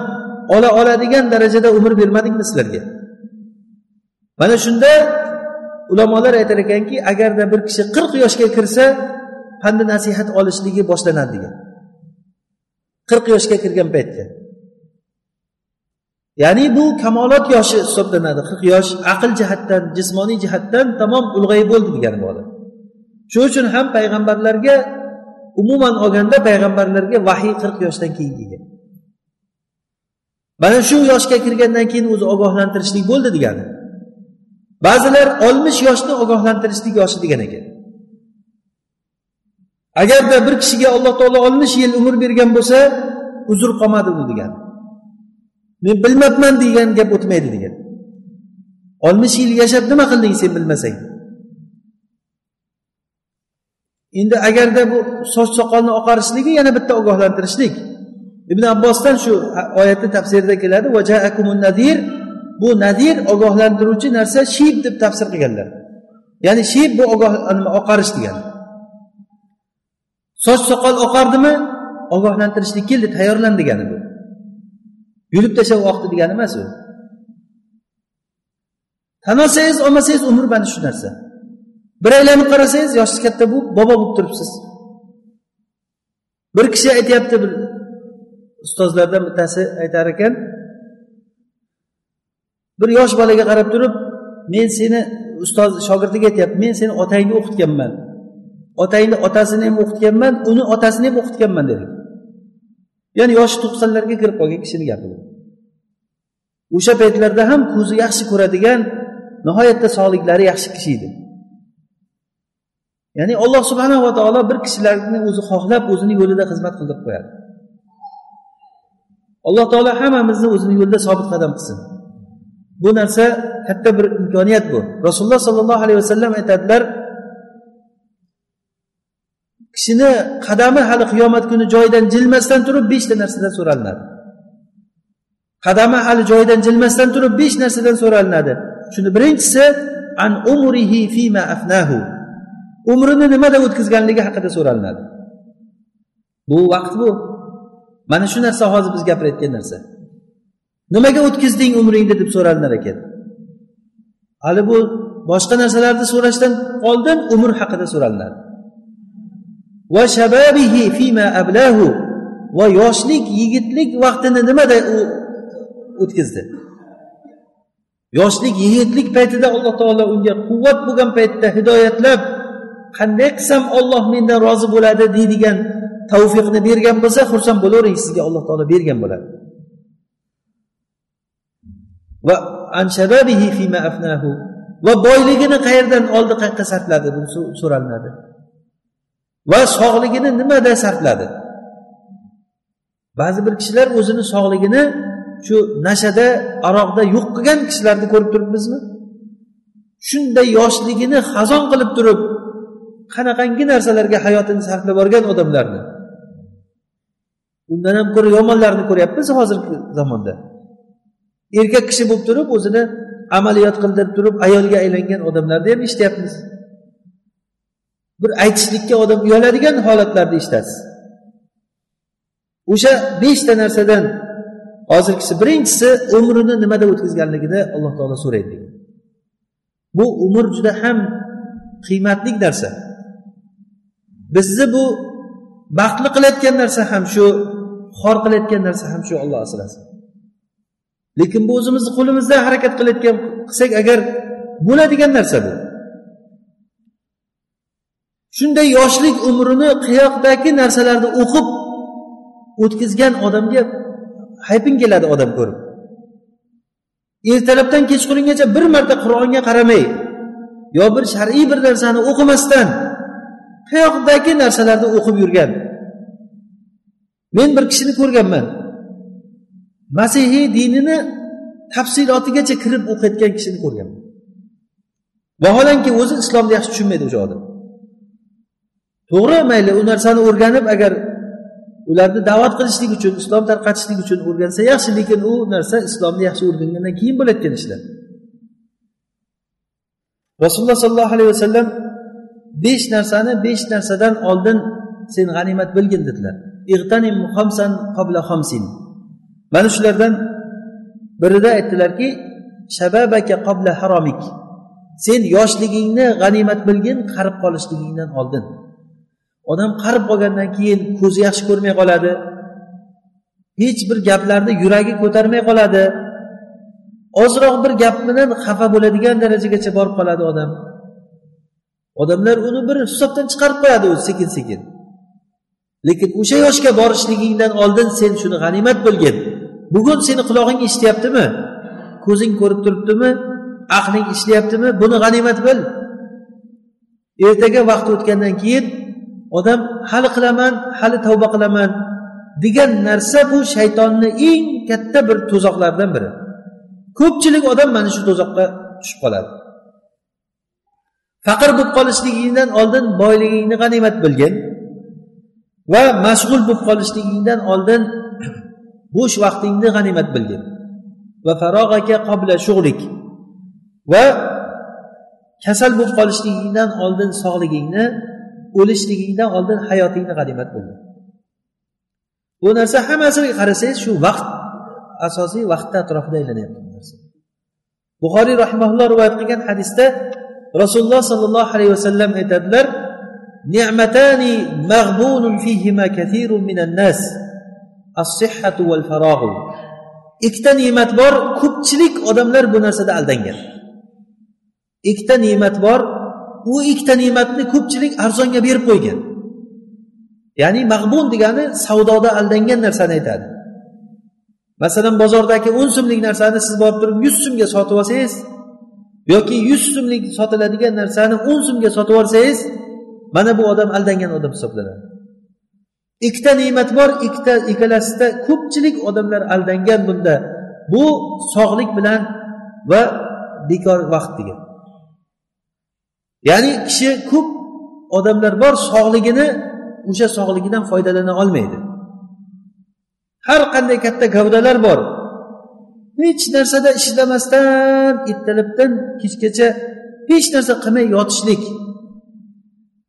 ola oladigan darajada umr bermadikmi sizlarga mana shunda ulamolar aytar ekanki agarda bir kishi qirq yoshga kirsa pandi nasihat olishligi boshlanadi degan. Qirq yoshga kirgan paytda. Ya'ni bu kamolot yoshi hisoblanadi. Qirq yosh aql jihatdan jismoniy jihatdan tamom ulg'ayib bo'ldi degani bu odam. Shuning uchun ham payg'ambarlarga umuman olganda payg'ambarlarga vahiy qirq yoshdan keyin kelgan. Mana shu yoshga kirgandan keyin o'zi ogohlantirishlik bo'ldi degani. Ba'zilar oltmish yoshni ogohlantirishlik yoshi degan ekan. Agarda bir kishiga alloh taolo oltmish yil umr bergan bo'lsa uzr qolmadi u degan. Men bilmabman degan gap o'tmaydi degan. Oltmish yil yashab nima qilding sen bilmasang? Endi agarda bu soch soqolni oqarishligi yana bitta ogohlantirishlik. Ibn abbosdan shu oyatni tafsirida keladi nadir bu nadir ogohlantiruvchi narsa shib deb tafsir qilganlar. Ya'ni shib bu ogoh oqarish degani soch soqol oqardimi? Ogohlantirishlik keldi tayyorlan degani bu. Yulib tashlab oqdi degani emas u. Tan olsangiz olmasangiz umr mana shu narsa. Bir aylanib qarasangiz yoshingiz katta bo'lib bobo bo'lib turibsiz. Bir kishi aytyapti bir ustozlardan bittasi aytar ekan bir yosh bolaga qarab turib men seni ustoz shogirdiga aytyapti men seni otangni o'qitganman. Otangni otasini ham o'qitganman uni otasini ham o'qitganman dedi. Ya'ni yoshi to'qsonlarga kirib qolgan kishini gapi o'sha paytlarda ham ko'zi yaxshi ko'radigan nihoyatda sog'liklari yaxshi kishi edi. Ya'ni alloh subhanava taolo bir kishilarni o'zi xohlab o'zini yo'lida xizmat qildirib qo'yadi. Alloh taolo hammamizni o'zini yo'lida sobit qadam qilsin. Bu narsa katta bir imkoniyat bu. Rasululloh sollallohu alayhi vasallam aytadilar kishini qadami hali qiyomat kuni joyidan jilmasdan turib beshta narsadan so'ralinadi. Qadami hali joyidan jilmasdan turib besh narsadan so'ralinadi. Shuni birinchisi an umrihi fima afnahu. Umrini nimada o'tkazganligi haqida so'ralinadi. Bu vaqt bu. Mana shu narsa hozir biz gapirayotgan narsa. Nimaga o'tkazding umringni deb so'ralinar ekan. Hali bu boshqa narsalarni so'rashdan oldin umr haqida so'ralinadi va shababihi fima ablahu va yoshlik yigitlik vaqtini nimada u o'tkazdi? Yoshlik yigitlik paytida alloh taolo unga quvvat bo'lgan paytda hidoyatlab qanday qilsam olloh mendan rozi bo'ladi deydigan tavfiqni bergan bo'lsa xursand bo'lavering sizga alloh taolo bergan bo'ladi. Va anshababihi fima afnahu. Va boyligini qayerdan oldi qayerqa sarfladi bu so'ralinadi va sog'ligini nimada sarfladi? Ba'zi bir kishilar o'zini sog'ligini shu nashada aroqda yo'q qilgan kishilarni ko'rib turibmizmi? Shunday yoshligini xazon qilib turib qanaqangi narsalarga hayotini sarflab yuborgan odamlarni. Undan ham ko'ra yomonlarni ko'ryapmiz hozirgi zamonda. Erkak kishi bo'lib turib o'zini amaliyot qildirib turib ayolga aylangan odamlarni ham eshityapmiz. Bir aytishlikka odam uyaladigan holatlarni eshitasiz. O'sha beshta narsadan hozirgisi birinchisi umrini nimada o'tkazganligida alloh taolo so'raydi bu umr juda ham qiymatli narsa. Bizni bu baxtli qilayotgan narsa ham shu xor qilayotgan narsa ham shu olloh asrasin. Lekin bu o'zimizni qo'limizda harakat qilayotgan qilsak agar bo'ladigan narsa bu. Shunday yoshlik umrini qiyoqdagi narsalarni o'qib o'tkazgan odamga hayping keladi odam ko'rib. Ertalabdan kechqurungacha bir marta qur'onga qaramay yo bir shar'iy bir narsani o'qimasdan qayoqdagi narsalarni o'qib yurgan. Men bir kishini ko'rganman. Masihiy dinini tafsilotigacha kirib o'qiyotgan kishini ko'rganman vaholanki o'zi islomni yaxshi tushunmaydi o'sha odam. To'g'ri mayli u narsani o'rganib agar ularni da'vat qilishlik uchun islom tarqatishlik uchun o'rgansa yaxshi lekin u narsa islomni yaxshi o'rgangandan keyin bo'layotgan ishlar. Rasululloh sollallohu alayhi vasallam besh narsani besh narsadan oldin sen g'animat bilgin dedilar. Mana shulardan birida aytdilarki shababaka qobla haromik sen yoshligingni g'animat bilgin qarib qolishligingdan oldin. Odam qarib qolgandan keyin ko'zi yaxshi ko'rmay qoladi. Hech bir gaplarni yuragi ko'tarmay qoladi. Ozroq bir gap bilan xafa bo'ladigan darajagacha borib qoladi odam. Odamlar uni bir hisobdan chiqarib qo'yadi o'zi sekin sekin lekin o'sha yoshga borishligingdan oldin sen shuni g'animat bilgin. Bugun seni qulog'ing eshityaptimi? Ko'zing ko'rib turibdimi? Aqling ishlayaptimi buni g'animat bil. Ertaga vaqt o'tgandan keyin odam hali qilaman hali tavba qilaman degan narsa bu shaytonni eng katta bir to'zoqlardan biri. Ko'pchilik odam mana shu to'zoqqa tushib qoladi. Faqir bo'lib qolishligingdan oldin boyligingni g'animat bilgin va mashg'ul bo'lib qolishligingdan oldin [CLEARS THROAT] bo'sh vaqtingni g'animat bilgin va farog'aka qobla shug'lik va kasal bo'lib qolishligingdan oldin sog'ligingni o'lishligingdan oldin hayotingni g'animat bilgin bu narsa hammasiga qarasangiz shu vaqt asosiy vaqtni atrofida aylanyapti bu narsa. Buxoriy rahimaulloh rivoyat qilgan hadisda rasululloh sollallohu alayhi vasallam aytadilar ni'matani mag'bunun fihima kathirun minan nas. As-sihhatu val farog'u ikkita ne'mat bor ko'pchilik odamlar bu narsada aldangan. Ikkita ne'mat bor u ikkita ne'matni ko'pchilik arzonga berib qo'ygan. Ya'ni mag'bun degani savdoda aldangan narsani aytadi. Masalan bozordagi o'n so'mlik narsani siz borib turib yuz so'mga sotib olsangiz yoki yuz so'mlik sotiladigan narsani o'n so'mga sotib yuborsangiz mana bu odam aldangan odam hisoblanadi. Ikkita ne'mat bor ikkita ikkalasida ko'pchilik odamlar aldangan bunda. Bu sog'lik bilan va bekor vaqt degan. Ya'ni kishi ko'p odamlar bor sog'ligini o'sha sog'ligidan foydalana olmaydi. Har qanday katta gavdalar bor. Hech narsada ishlamasdan ertalabdan kechgacha hech narsa qilmay yotishlik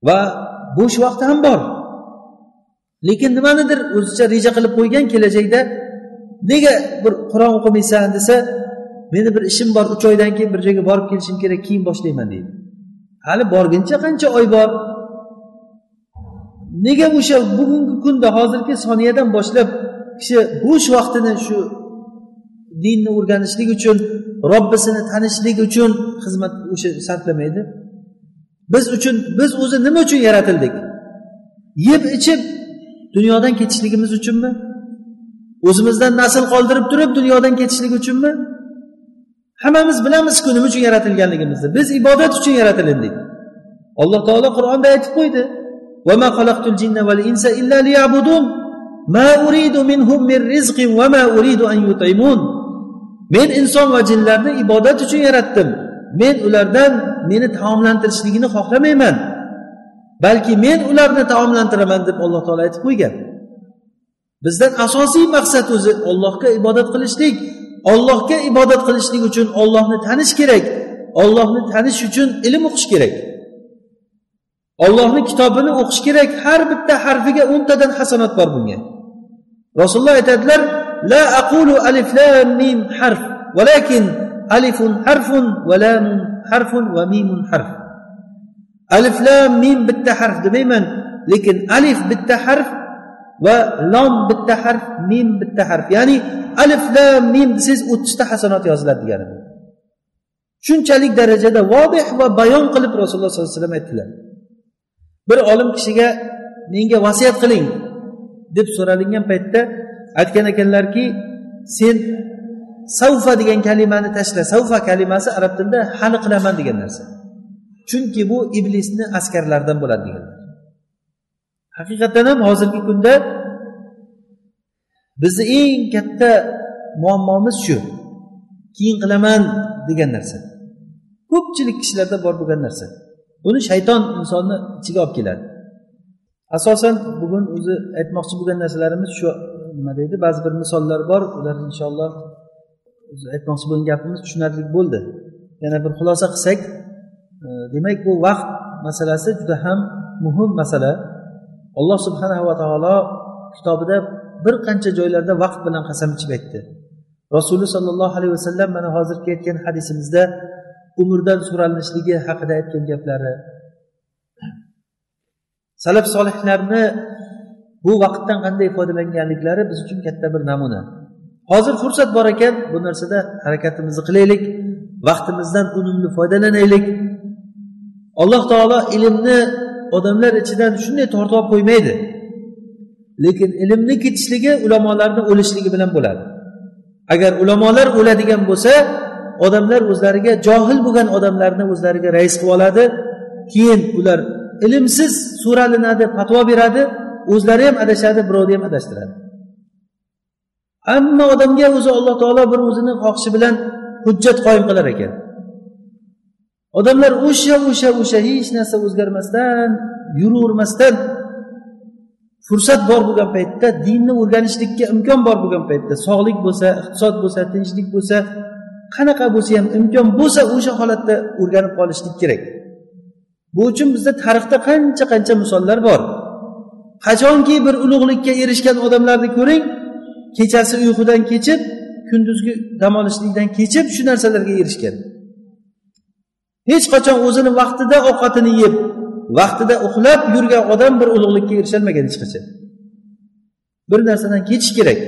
va bo'sh vaqti ham bor. Lekin nimanidir o'zicha reja qilib qo'ygan kelajakda nega bir qur'on o'qimaysan desa meni bir ishim bor uch oydan keyin bir joyga borib kelishim kerak keyin boshlayman deydi. Hali borguncha qancha oy bor? Nega o'sha bugungi kunda hozirgi soniyadan boshlab kishi bo'sh vaqtini shu dinni o'rganishlik uchun robbisini tanishlik uchun xizmat o'sha sarflamaydi? Biz uchun biz o'zi nima uchun yaratildik? Yeb ichib dunyodan ketishligimiz uchunmi? O'zimizdan nasl qoldirib turib dunyodan ketishlik uchunmi? Hammamiz bilamizku nima uchun yaratilganligimizni. Biz ibodat uchun yaratilindik alloh taolo qur'onda aytib qo'ydi. Men inson va jinlarni ibodat uchun yaratdim. Men ulardan meni taomlantirishligini xohlamayman. Balki men ularni taomlantiraman deb alloh taolo aytib qo'ygan. Bizdan asosiy maqsad o'zi ollohga ibodat qilishlik ollohga ibodat qilishlik uchun ollohni tanish kerak ollohni tanish uchun ilm o'qish kerak. Ollohni kitobini o'qish kerak har bitta harfiga o'ntadan hasanat bor bunga. Rasululloh aytadilar la aqulu alif lam mim harf valakin alifun harfun va lamun harfun va mimun harf. Alif lam mim bitta harf demayman. Lekin alif bitta harf va lom bitta harf mim bitta harf. Ya'ni alif lam mim desangiz o'ttizta hasanot yoziladi degani shunchalik darajada vodih va bayon qilib rasululloh sollallohu alayhi vasallam aytdilar. Bir olim kishiga menga vasiyat qiling deb so'ralingan paytda aytgan ekanlarki sen savfa degan kalimani tashla. Savfa kalimasi arab tilida hali qilaman degan narsa. Chunki bu iblisni askarlaridan bo'ladi deganlar haqiqatdan ham hozirgi kunda bizni eng katta muammomiz shu. Keyin qilaman degan narsa. Ko'pchilik kishilarda bor bo'lgan narsa. Buni shayton insonni ichiga olib keladi. Asosan bugun o'zi aytmoqchi bo'lgan narsalarimiz shu nima deydi ba'zi bir misollar bor. Ular inshaalloh aytmoqchi bo'lgan gapimiz tushunarli bo'ldi. Yana bir xulosa qilsak demak bu vaqt masalasi juda ham muhim masala. Alloh subhanahu va taolo kitobida bir qancha joylarda vaqt bilan qasam ichib aytdi. Rasuli sollallohu alayhi vasallam mana hozirgi aytgan hadisimizda umrdan so'ralinishligi haqida aytgan gaplari. Salaf solihlarni bu vaqtdan qanday foydalanganliklari biz uchun katta bir namuna. Hozir fursat bor ekan bu narsada harakatimizni qilaylik vaqtimizdan unumli foydalanaylik. Alloh taolo ilmni odamlar ichidan shunday tortib olib qo'ymaydi. Lekin ilmni ketishligi ulamolarni o'lishligi bilan bo'ladi. Agar ulamolar o'ladigan bo'lsa odamlar o'zlariga johil bo'lgan odamlarni o'zlariga rais qilib oladi. Keyin ular ilmsiz so'ralinadi fatvo beradi o'zlari ham adashadi birovni ham adashtiradi. Hamma odamga o'zi alloh taolo bir o'zini xohishi bilan hujjat qoyim qilar ekan. Odamlar o'sha o'sha o'sha hech narsa o'zgarmasdan yuravermasdan fursat bor bo'lgan paytda dinni o'rganishlikka imkon bor bo'lgan paytda sog'lik bo'lsa iqtisod bo'lsa tinchlik bo'lsa qanaqa bo'lsa ham imkon bo'lsa o'sha holatda o'rganib qolishlik kerak. Bu uchun bizda tarixda qancha qancha misollar bor. Qachonki bir ulug'likka erishgan odamlarni ko'ring kechasi uyqudan kechib kunduzgi dam olishlikdan kechib shu narsalarga erishgan. Hech qachon o'zini vaqtida ovqatini yeb vaqtida uxlab yurgan odam bir ulug'likka erisholmagan hech qachon. Bir narsadan kechish kerak.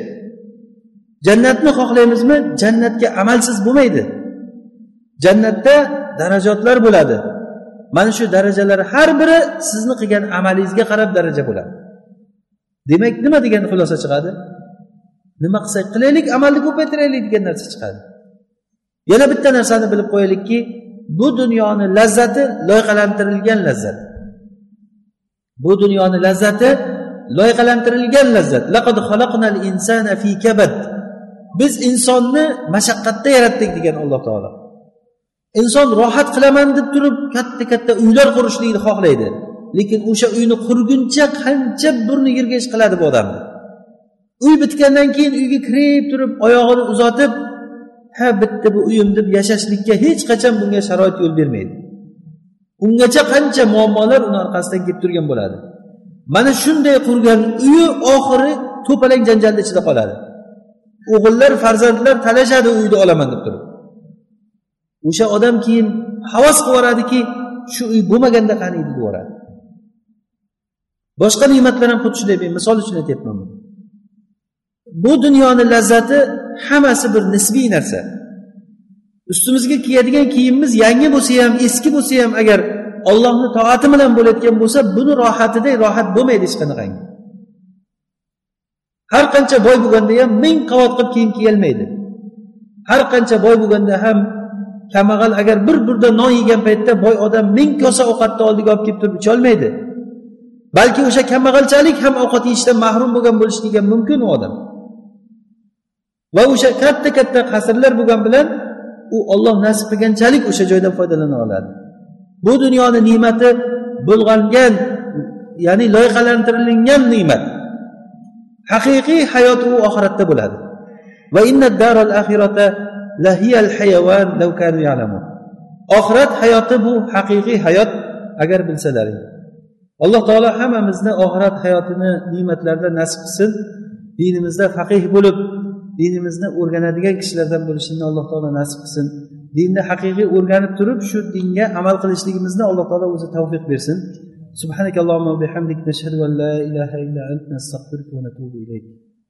Jannatni xohlaymizmi? Jannatga amalsiz bo'lmaydi. Jannatda darajotlar bo'ladi. Mana shu darajalar har biri sizni qilgan amalingizga qarab daraja bo'ladi. Demak nima degan xulosa chiqadi? Nima qilsak qilaylik amalni ko'paytiraylik degan narsa chiqadi. Yana bitta narsani bilib qo'yaylikki bu dunyoni lazzati loyihalantirilgan lazzat. Bu dunyoni lazzati loyihalantirilgan lazzat. Biz insonni mashaqqatda yaratdik degan alloh taolo. Inson rohat qilaman deb turib katta katta uylar qurishlikni xohlaydi. Lekin o'sha uyni qurguncha qancha burni yerga ish qiladi bu odamni? Uy bitgandan keyin uyga kirib turib oyog'ini uzatib ha bitta bu uyim deb yashashlikka hech qachon bunga sharoit yo'l bermaydi. Ungacha qancha muammolar uni orqasidan kelib turgan bo'ladi. Mana shunday qurgan uyi oxiri to'palang janjalni ichida qoladi. O'g'illar farzandlar talashadi uyni olaman deb turib. O'sha odam keyin havas qilib yuboradiki shu uy bo'lmaganda qani? edi deb yuboradi. Boshqa ne'matlar ham xuddi shunday men misol uchun aytyapman bu dunyoni lazzati hammasi bir nisbiy narsa. Ustimizga kiyadigan kiyimimiz yangi bo'lsa ham eski bo'lsa ham agar ollohni toati bilan bo'layotgan bo'lsa buni rohatidek rohat bo'lmaydi hech qanaqangi. Har qancha boy bo'lganda ham ming qavat qilib kiyim kiyolmaydi har qancha boy bo'lganda ham kambag'al agar bir burda non yegan paytda boy odam ming kosa ovqatni oldiga olib kelib turib icholmaydi balki o'sha kambag'alchalik ham ovqat yeyishdan mahrum bo'lgan bo'lishligi ham mumkin u odam. Va o'sha katta katta qasrlar bo'lgani bilan u olloh nasib qilganchalik o'sha joydan foydalana oladi. Bu dunyoni ne'mati bulg'angan ya'ni loyihalantirilgan ne'mat. Haqiqiy hayot u oxiratda bo'ladi. Va oxirat hayoti bu haqiqiy hayot agar bilsalaring. Alloh taolo hammamizni oxirat hayotini ne'matlarida nasib qilsin dinimizda faqih bo'lib dinimizni o'rganadigan kishilardan bo'lishini alloh taolo nasib qilsin. Dinni haqiqiy o'rganib turib shu dinga amal qilishligimizni alloh taolo o'zi tavfiq bersin. Subhanakallohumma bihamdik nashhadu an la ilaha illa ant astag'firuka va atubu ilayk.